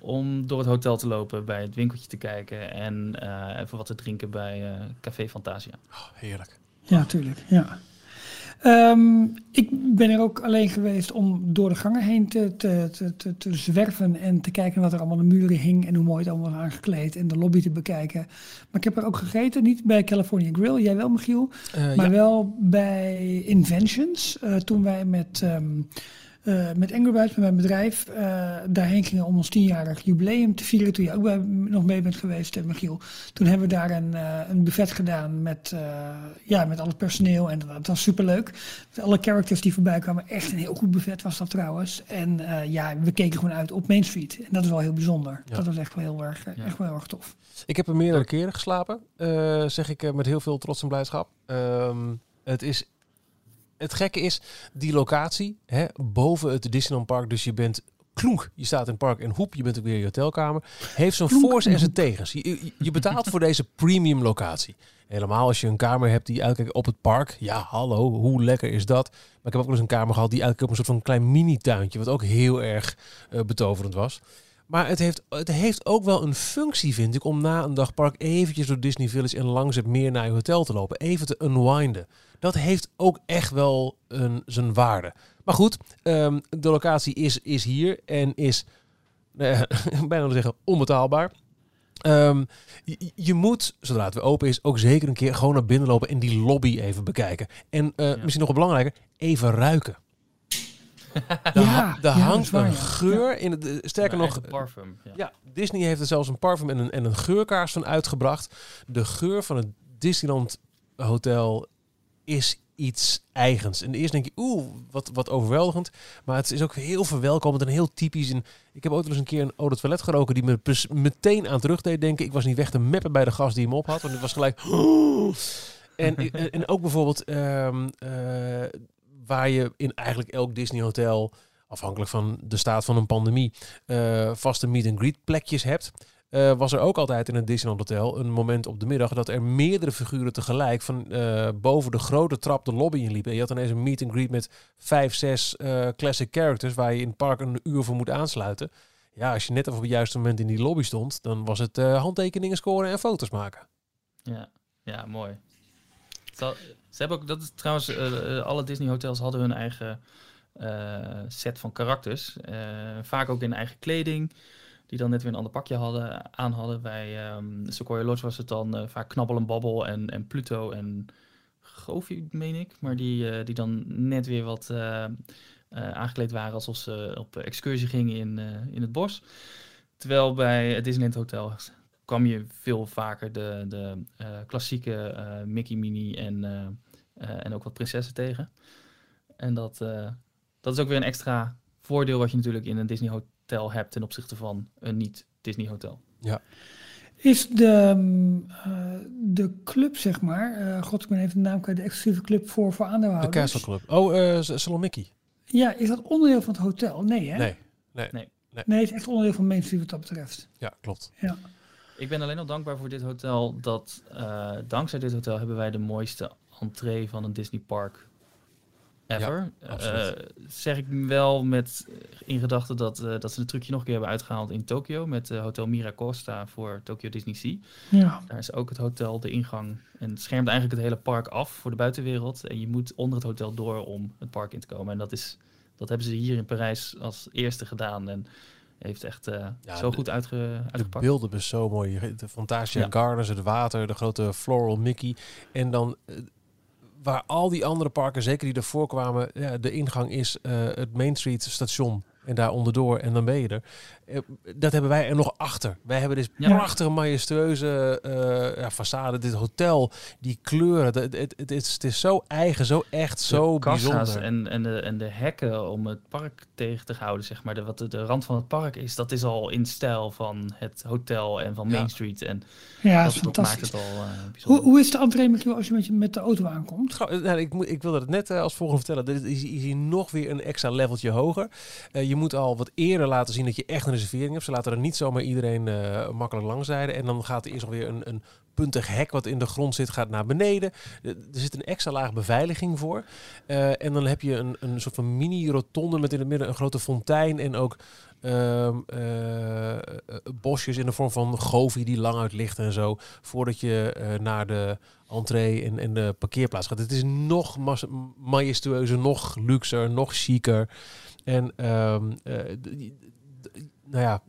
om door het hotel te lopen, bij het winkeltje te kijken en eh, even wat te drinken bij eh, Café Fantasia. Oh, heerlijk. Ja, tuurlijk. Ja. Ehm, ik ben er ook alleen geweest om door de gangen heen te, te, te, te, zwerven en te kijken wat er allemaal aan de muren hing en hoe mooi het allemaal was aangekleed en de lobby te bekijken. Maar ik heb er ook gegeten, niet bij California Grill, jij wel Michiel, Eh, maar ja. wel bij Inventions. eh, toen wij met, ehm eh met Angry Birds, met mijn bedrijf, eh, daarheen gingen om ons tienjarig jubileum te vieren. Toen je ook bij, nog mee bent geweest, eh, Michiel. Toen hebben we daar een, eh, een buffet gedaan met, eh, ja, met al het personeel. En dat was superleuk. Met alle characters die voorbij kwamen. Echt een heel goed buffet was dat trouwens. En eh, ja, we keken gewoon uit op Main Street. En dat is wel heel bijzonder. Ja. Dat was echt wel heel erg, Ja. echt wel heel erg tof. Ik heb er meerdere keren geslapen, eh, zeg ik met heel veel trots en blijdschap. Ehm, het is... Het gekke is, die locatie, hè, boven het Disneyland Park, dus je bent klonk, je staat in het park en hoep, je bent ook weer in je hotelkamer, heeft zijn Klonk voor's en zijn tegens. Je, je, je betaalt voor deze premium locatie. Helemaal als je een kamer hebt die uitkijkt op het park. Ja, hallo, hoe lekker is dat? Maar ik heb ook wel eens een kamer gehad die uitkijkt op een soort van klein mini-tuintje, wat ook heel erg eh, betoverend was. Maar het heeft, het heeft ook wel een functie, vind ik, om na een dagpark eventjes door Disney Village en langs het meer naar je hotel te lopen. Even te unwinden. Dat heeft ook echt wel een, zijn waarde. Maar goed, ehm, de locatie is, is hier en is, uh, bijna zeggen, onbetaalbaar. Ehm, je, je, moet, zodra het weer open is, ook zeker een keer gewoon naar binnen lopen en die lobby even bekijken. En uh, misschien nog belangrijker, even ruiken. Daar, ja, daar hangt een geur in het. Sterker nog, parfum. Ja. ja. Disney heeft er zelfs een parfum en een, en een geurkaars van uitgebracht. De geur van het Disneyland Hotel is iets eigens. En eerst denk je, oeh, wat, wat overweldigend. Maar het is ook heel verwelkomend en heel typisch. En ik heb ook wel eens een keer een eau de toilet geroken die me meteen aan terug deed denken. Ik was niet weg te meppen bij de gast die hem op had. Want het was gelijk... En, en ook bijvoorbeeld um, uh, waar je in eigenlijk elk Disney hotel, afhankelijk van de staat van een pandemie, uh, vaste meet and greet plekjes hebt. Uh, was er ook altijd in het Disneyland Hotel een moment op de middag dat er meerdere figuren tegelijk van uh, boven de grote trap de lobby in liepen. En je had ineens een meet and greet met vijf, zes classic characters waar je in het park een uur voor moet aansluiten. Ja, als je net even op het juiste moment in die lobby stond, dan was het handtekeningen scoren en foto's maken. Ja, ja mooi. Ze hebben ook, dat is trouwens, uh, alle Disney hotels hadden hun eigen uh, set van karakters. Vaak ook in eigen kleding, die dan net weer een ander pakje hadden, aan hadden. Bij um, Sequoia Lodge was het dan vaak Knabbel en Babbel en, en Pluto en Goofy, meen ik. Maar die, die dan net weer wat aangekleed waren alsof ze op excursie gingen in, in het bos. Terwijl bij het Disneyland Hotel kwam je veel vaker de, de klassieke Mickey, Minnie en, en ook wat prinsessen tegen. En dat, dat is ook weer een extra voordeel wat je natuurlijk in een Disney hotel hebt ten opzichte van een niet Disney hotel. Ja. Is de, de club, zeg maar, god ik ben even de naam kwijt, de exclusieve club voor, voor aandeelhouders. De Castle Club. Oh, Salon Mickey. Ja, is dat onderdeel van het hotel? Nee, hè? Nee. Nee. nee. Nee, het is echt onderdeel van Main Street wat dat betreft. Ja, klopt. Ja. Ik ben alleen al dankbaar voor dit hotel. Dat uh, dankzij dit hotel hebben wij de mooiste entree van een Disney park ever. Ja, uh, zeg ik wel met in gedachten dat, uh, dat ze een trucje nog een keer hebben uitgehaald in Tokio met Hotel Miracosta voor Tokyo Disney Sea. Ja. Daar is ook het hotel de ingang en het schermt eigenlijk het hele park af voor de buitenwereld. En je moet onder het hotel door om het park in te komen. En dat, is, dat hebben ze hier in Parijs als eerste gedaan. En heeft echt uh, ja, zo de, goed uitge, uitgepakt. De beelden zijn zo mooi. De Fantasia ja. Gardens, het water, de grote Floral Mickey. En dan uh, waar al die andere parken, zeker die ervoor kwamen, ja, de ingang is uh, het Main Street station. En daar onderdoor en dan ben je er. Dat hebben wij er nog achter. Wij hebben dit ja. prachtige, majestueuze uh, ja, façade. Dit hotel, die kleuren. Het, het, het, het, is, het is zo eigen, zo echt, zo bijzonder. En, en, de, en de hekken om het park tegen te houden, zeg maar. De, wat de, de rand van het park is, dat is al in stijl van het hotel en van Main ja. Street. En ja, dat, dat maakt het al uh, bijzonder. Hoe, hoe is de entree als je met, met de auto aankomt? Nou, ik, moet, ik wilde het net uh, als volgende vertellen. Dit is, is hier nog weer een extra leveltje hoger. je moet al wat eerder laten zien dat je echt een Ze laten er niet zomaar iedereen uh, makkelijk langs rijden. En dan gaat er eerst alweer een, een puntig hek wat in de grond zit, gaat naar beneden. Er zit een extra laag beveiliging voor. Uh, en dan heb je een, een soort van mini-rotonde met in het midden een grote fontein en ook uh, uh, bosjes in de vorm van govi die lang uit ligt en zo. Voordat je naar de entree en, de parkeerplaats gaat. Het is nog majestueuzer, nog luxer, nog chiquer. En um, nou ja,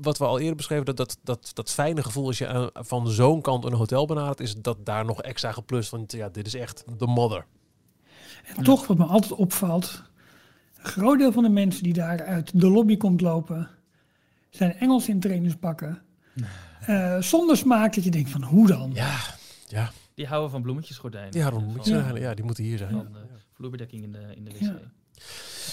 wat we al eerder beschreven, dat, dat, dat, dat fijne gevoel als je aan, van zo'n kant een hotel benadert, is dat daar nog extra geplust. Want ja, dit is echt de mother. En toch, wat me altijd opvalt, een groot deel van de mensen die daar uit de lobby komt lopen, zijn Engels in trainingspakken. Uh, zonder smaak dat je denkt van hoe dan? Ja, ja. Die houden van bloemetjesgordijnen. Die houden van bloemetjesgordijnen, ja. ja. die moeten hier zijn. Van de vloerbedekking in de, in de wc. Ja.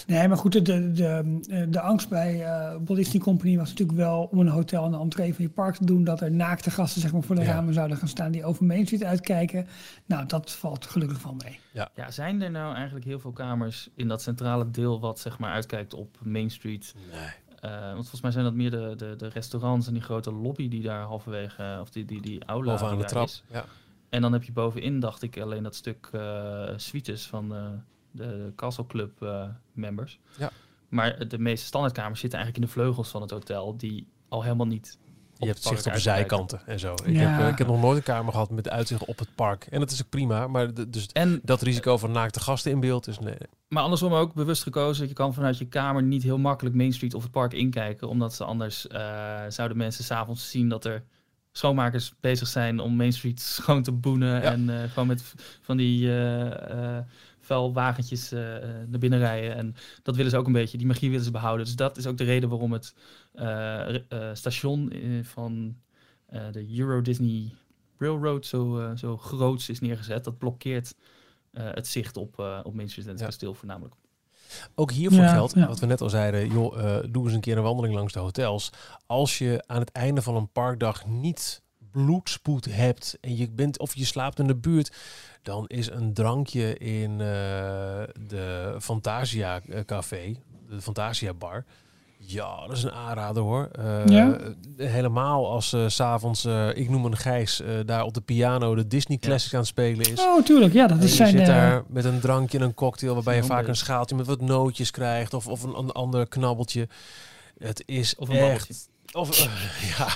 Nee, maar goed, de, de, de, de angst bij uh, Walt Disney Company was natuurlijk wel om een hotel en een entree van je park te doen, dat er naakte gasten zeg maar, voor de ja. ramen zouden gaan staan die over Main Street uitkijken. Nou, dat valt gelukkig van mee. Ja. ja, zijn er nou eigenlijk heel veel kamers in dat centrale deel wat zeg maar uitkijkt op Main Street? Nee. Uh, want volgens mij zijn dat meer de, de, de restaurants en die grote lobby die daar halverwege, of die, die, die aula Boven aan de trap. Is. Ja. En dan heb je bovenin, dacht ik, alleen dat stuk uh, suites van uh, de Castle Club uh, members. Ja. Maar de meeste standaardkamers zitten eigenlijk in de vleugels van het hotel, die al helemaal niet. Je hebt zicht op de zijkanten en zo. Ik, heb, eh, ik heb nog nooit een kamer gehad met uitzicht op het park. En dat is ook prima, maar de- dus En, dat risico van naakte gasten in beeld is nee. maar andersom ook bewust gekozen. dat Je kan vanuit je kamer niet heel makkelijk Main Street of het park inkijken. Omdat ze anders eh, zouden mensen s'avonds zien dat er schoonmakers bezig zijn om Main Street schoon te boenen. Ja. En eh, gewoon met van die eh, eh, vuilwagentjes eh, eh, naar binnen rijden. En dat willen ze ook een beetje, die magie willen ze behouden. Dus dat is ook de reden waarom het eh, eh, station van eh, de Euro Disney Railroad zo, zo groots is neergezet. Dat blokkeert eh, het zicht op, eh, op Main Street en het Ja. kasteel voornamelijk. Ook hiervoor Ja, geldt, ja. wat we net al zeiden, joh, eh, doe eens een keer een wandeling langs de hotels. Als je aan het einde van een parkdag niet bloedspoed hebt en je bent of je slaapt in de buurt, dan is een drankje in eh, de Fantasia eh, Café, de Fantasia Bar. Ja, dat is een aanrader hoor. Eh, Ja? Helemaal als eh, s s'avonds, eh ik noem een Gijs, eh, daar op de piano de Disney Ja. Classics aan het spelen is. Oh, tuurlijk. Ja, dat is je zijn... zit daar met een drankje en een cocktail waarbij je vaak een schaaltje met wat nootjes krijgt of, of een, een ander knabbeltje. Het is Of een echt... Of, ja,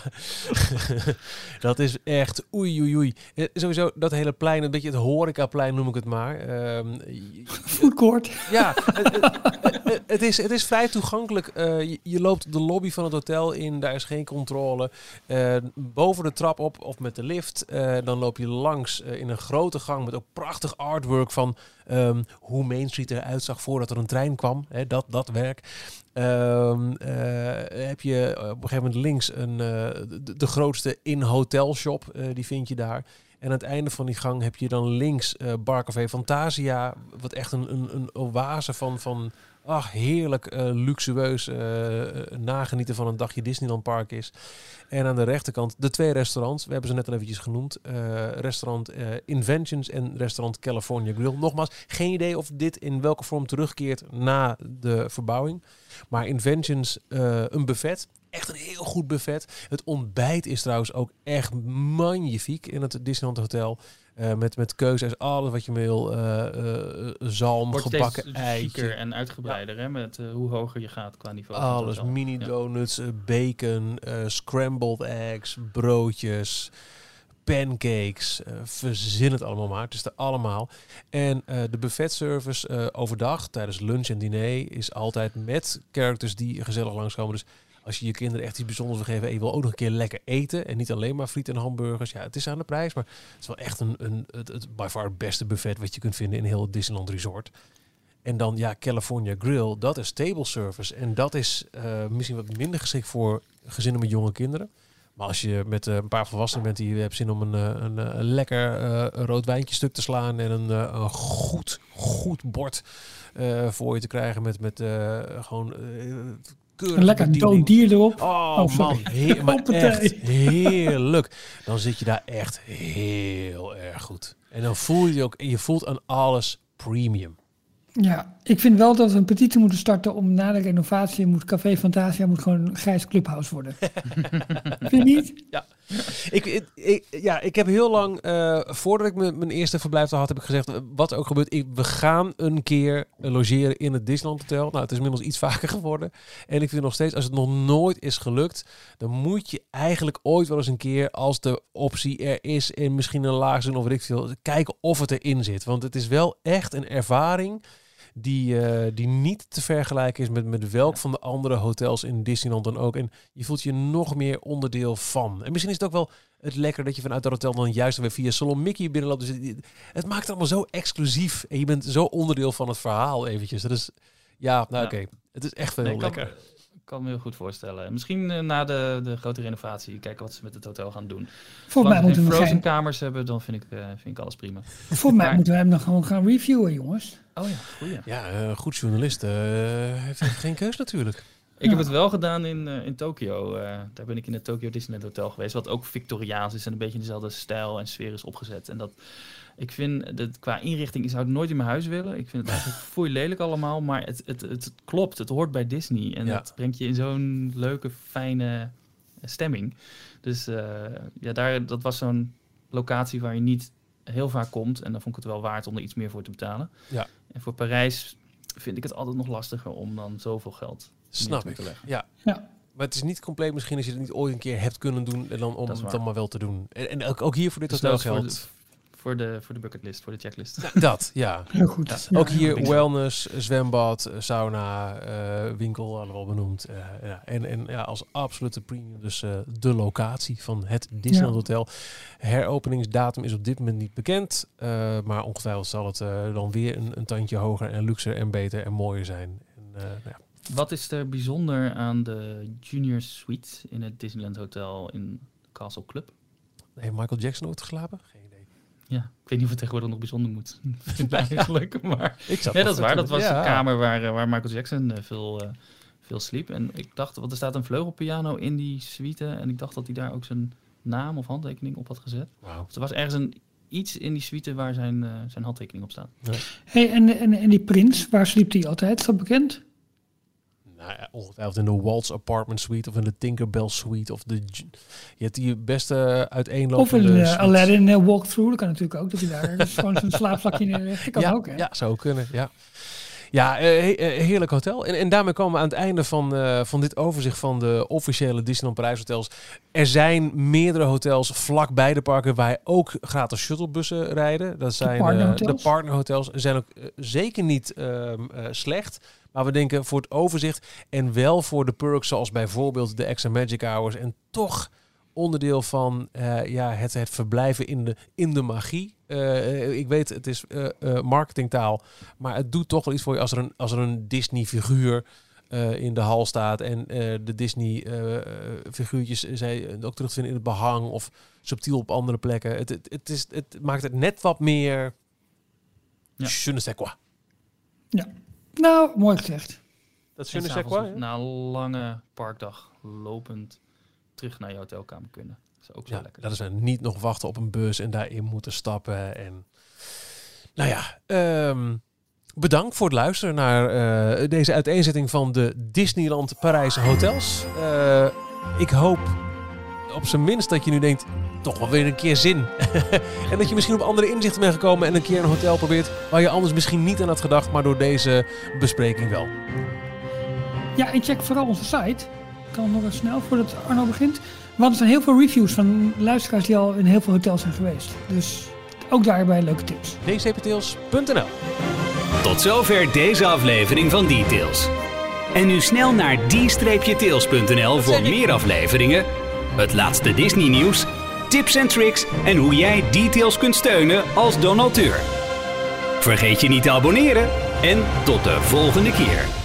dat is echt oei oei oei. Eh, Sowieso dat hele plein, een beetje het horecaplein noem ik het maar. Court. ja, het, het- is, het is vrij toegankelijk. Eh, je, loopt de lobby van het hotel in, daar is geen controle. Eh, boven de trap op of met de lift, eh, dan loop je langs eh, in een grote gang met ook prachtig artwork van ehm, hoe Main Street eruit zag voordat er een trein kwam. Dat, dat werk. Ehm, eh, heb je op een gegeven moment links een, eh, de, de grootste in-hotel shop, eh, die vind je daar. En aan het einde van die gang heb je dan links eh Barcafé Fantasia, wat echt een, een, een oase van, van ach, heerlijk eh, luxueus eh, eh, nagenieten van een dagje Disneyland Park is. En aan de rechterkant de twee restaurants, we hebben ze net al eventjes genoemd. restaurant Inventions en restaurant California Grill. Nogmaals, geen idee of dit in welke vorm terugkeert na de verbouwing. Maar Inventions, een buffet. Echt een heel goed buffet. Het ontbijt is trouwens ook echt magnifiek in het Disneyland Hotel. Eh, met, met keuzes, alles wat je wil. eh, eh, zalm, Wordt gebakken chiquer en uitgebreider, hè, met hoe hoger je gaat qua niveau. Alles, mini donuts, bacon, scrambled eggs, broodjes, pancakes. verzin het allemaal maar. Het is er allemaal. En de buffetservice eh, overdag tijdens lunch en diner is altijd met characters die gezellig langskomen. Dus als je je kinderen echt iets bijzonders wil geven en je wil ook nog een keer lekker eten en niet alleen maar friet en hamburgers. Ja, het is aan de prijs, maar het is wel echt een, een het, het by far beste buffet wat je kunt vinden in heel Disneyland Resort. En dan ja, California Grill, dat is table service. En dat is eh, misschien wat minder geschikt voor gezinnen met jonge kinderen. Maar als je met eh, een paar volwassenen bent die hebt zin om een, eh, een, lekker eh, rood wijntje stuk te slaan en een, een goed, goed bord voor je te krijgen met, met gewoon keurig Een lekker dood dier erop. Oh, Oh, man, heer, maar echt heerlijk. Dan zit je daar echt heel erg goed. En dan voel je je ook, je voelt aan alles premium. Ja, ik vind wel dat we een petitie moeten starten om na de renovatie moet Café Fantasia moet gewoon een grijs clubhouse worden. vind je niet? Ik, ja, ik heb heel lang, eh, voordat ik mijn eerste verblijf had, heb ik gezegd, eh, wat ook gebeurt, ik, we gaan een keer logeren in het Disneyland Hotel. Nou, het is inmiddels iets vaker geworden. En ik vind nog steeds, als het nog nooit is gelukt, dan moet je eigenlijk ooit wel eens een keer, als de optie er is en misschien een laag zijn of ik veel, kijken of het erin zit. Want het is wel echt een ervaring die, eh, die niet te vergelijken is met, met welk van de andere hotels in Disneyland dan ook. En je voelt je nog meer onderdeel van. En misschien is het ook wel het lekker dat je vanuit dat hotel dan juist weer via Salon Mickey binnenloopt. Dus het, maakt het allemaal zo exclusief. En je bent zo onderdeel van het verhaal eventjes. Dat is, ja, nou Ja. oké. Het is echt Nee, ik kan, lekker. Ik kan me heel goed voorstellen. Misschien eh, na de, de grote renovatie kijken wat ze met het hotel gaan doen. Volgens mij moeten geen we frozen geen, kamers hebben, dan vind ik, eh, vind ik alles prima. volgens mij Maar- moeten we hem dan gewoon gaan reviewen, jongens. Oh ja, goeie. Ja, een goed journalist eh, heeft geen keus natuurlijk. Ik Ja. heb het wel gedaan in, eh, in Tokio. Eh, daar ben ik in het Tokyo Disneyland Hotel geweest. Wat ook Victoriaans is en een beetje in dezelfde stijl en sfeer is opgezet. En dat, ik vind, dat qua inrichting, ik zou het nooit in mijn huis willen. Ik vind het eigenlijk foei lelijk allemaal. Maar het, het, het, klopt, het hoort bij Disney. En Ja. dat brengt je in zo'n leuke, fijne stemming. Dus eh, ja, daar, dat was zo'n locatie waar je niet heel vaak komt. En dan vond ik het wel waard om er iets meer voor te betalen. Ja. En voor Parijs vind ik het altijd nog lastiger om dan zoveel geld Snap neer ik. te leggen. Ja. Ja. Maar het is niet compleet misschien als je het niet ooit een keer hebt kunnen doen. En dan om het dan maar wel te doen. En, en ook, ook hier voor dit Dus hotel dat is voor geldt. Voor, de, voor de bucketlist, voor de checklist. Dat, ja. Heel goed. Ja, ook hier wellness, zwembad, sauna, eh, winkel, hadden we al benoemd. Eh, ja. En, en ja, als absolute premium dus eh, de locatie van het Disneyland Ja. Hotel. Heropeningsdatum is op dit moment niet bekend. eh, maar ongetwijfeld zal het eh, dan weer een, een tandje hoger en luxer en beter en mooier zijn. En, eh, nou ja. Wat is er bijzonder aan de Junior Suite in het Disneyland Hotel in Castle Club? Heeft Michael Jackson ooit geslapen? Geen. Ja, ik weet niet of het tegenwoordig nog bijzonder moet eigenlijk, maar... Ik zat Ja, dat is waar. Dat was ja. de kamer waar, eh, waar Michael Jackson eh, veel, eh, veel sliep. En ik dacht, want er staat een vleugelpiano in die suite. En ik dacht dat hij daar ook zijn naam of handtekening op had gezet. Wauw. Dus er was ergens een, iets in die suite waar zijn, zijn handtekening op staat. Hey, en, en, en die prins, waar sliep hij altijd? Is dat bekend? Nou ongetwijfeld in de Waltz Apartment Suite of in de Tinkerbell Suite of de... Je hebt die beste Of uiteenlopende... in uh, suites. Aladdin uh, Walkthrough, dat kan natuurlijk ook. Dat hij daar dus gewoon zijn slaapvlakje neerlegt. Dat kan ja, ook, hè? ja, zou kunnen, ja. Ja, eh, eh, heerlijk hotel. En, en daarmee komen we aan het einde van, eh, van dit overzicht van de officiële Disneyland Parijs hotels. Er zijn meerdere hotels vlakbij de parken waar ook gratis shuttlebussen rijden. Dat zijn partnerhotels? de partnerhotels. zijn ook zeker niet ehm, eh, slecht. Maar we denken voor het overzicht en wel voor de perks zoals bijvoorbeeld de extra magic hours. En toch onderdeel van eh, ja, het, het verblijven in de, in de magie. Eh, ik weet, het is eh, eh, marketingtaal, maar het doet toch wel iets voor je als er een, als er een Disney-figuur eh, in de hal staat en eh, de Disney-figuurtjes zij ook terugvinden in het behang of subtiel op andere plekken. Het, het, het, is, het maakt het net wat meer. Ja. Je ne sais quoi. Nou, mooi gezegd. Dat is je ne sais quoi. na een lange parkdag lopend terug naar je hotelkamer kunnen. Dat is ook zo Ja, lekker. dat is een niet nog wachten op een bus en daarin moeten stappen. En nou ja, ehm, bedankt voor het luisteren naar eh, deze uiteenzetting van de Disneyland Parijs hotels. Eh, ik hoop op zijn minst dat je nu denkt, toch wel weer een keer zin. en dat je misschien op andere inzichten bent gekomen en een keer een hotel probeert waar je anders misschien niet aan had gedacht, maar door deze bespreking wel. Ja, en check vooral onze site. Ik kan nog even snel voordat Arno begint. Want er zijn heel veel reviews van luisteraars die al in heel veel hotels zijn geweest. Dus ook daarbij leuke tips. dcptails.nl Tot zover deze aflevering van Details. En nu snel naar d-tails.nl voor meer afleveringen, het laatste Disney nieuws, tips en tricks en hoe jij Details kunt steunen als donateur. Vergeet je niet te abonneren en tot de volgende keer.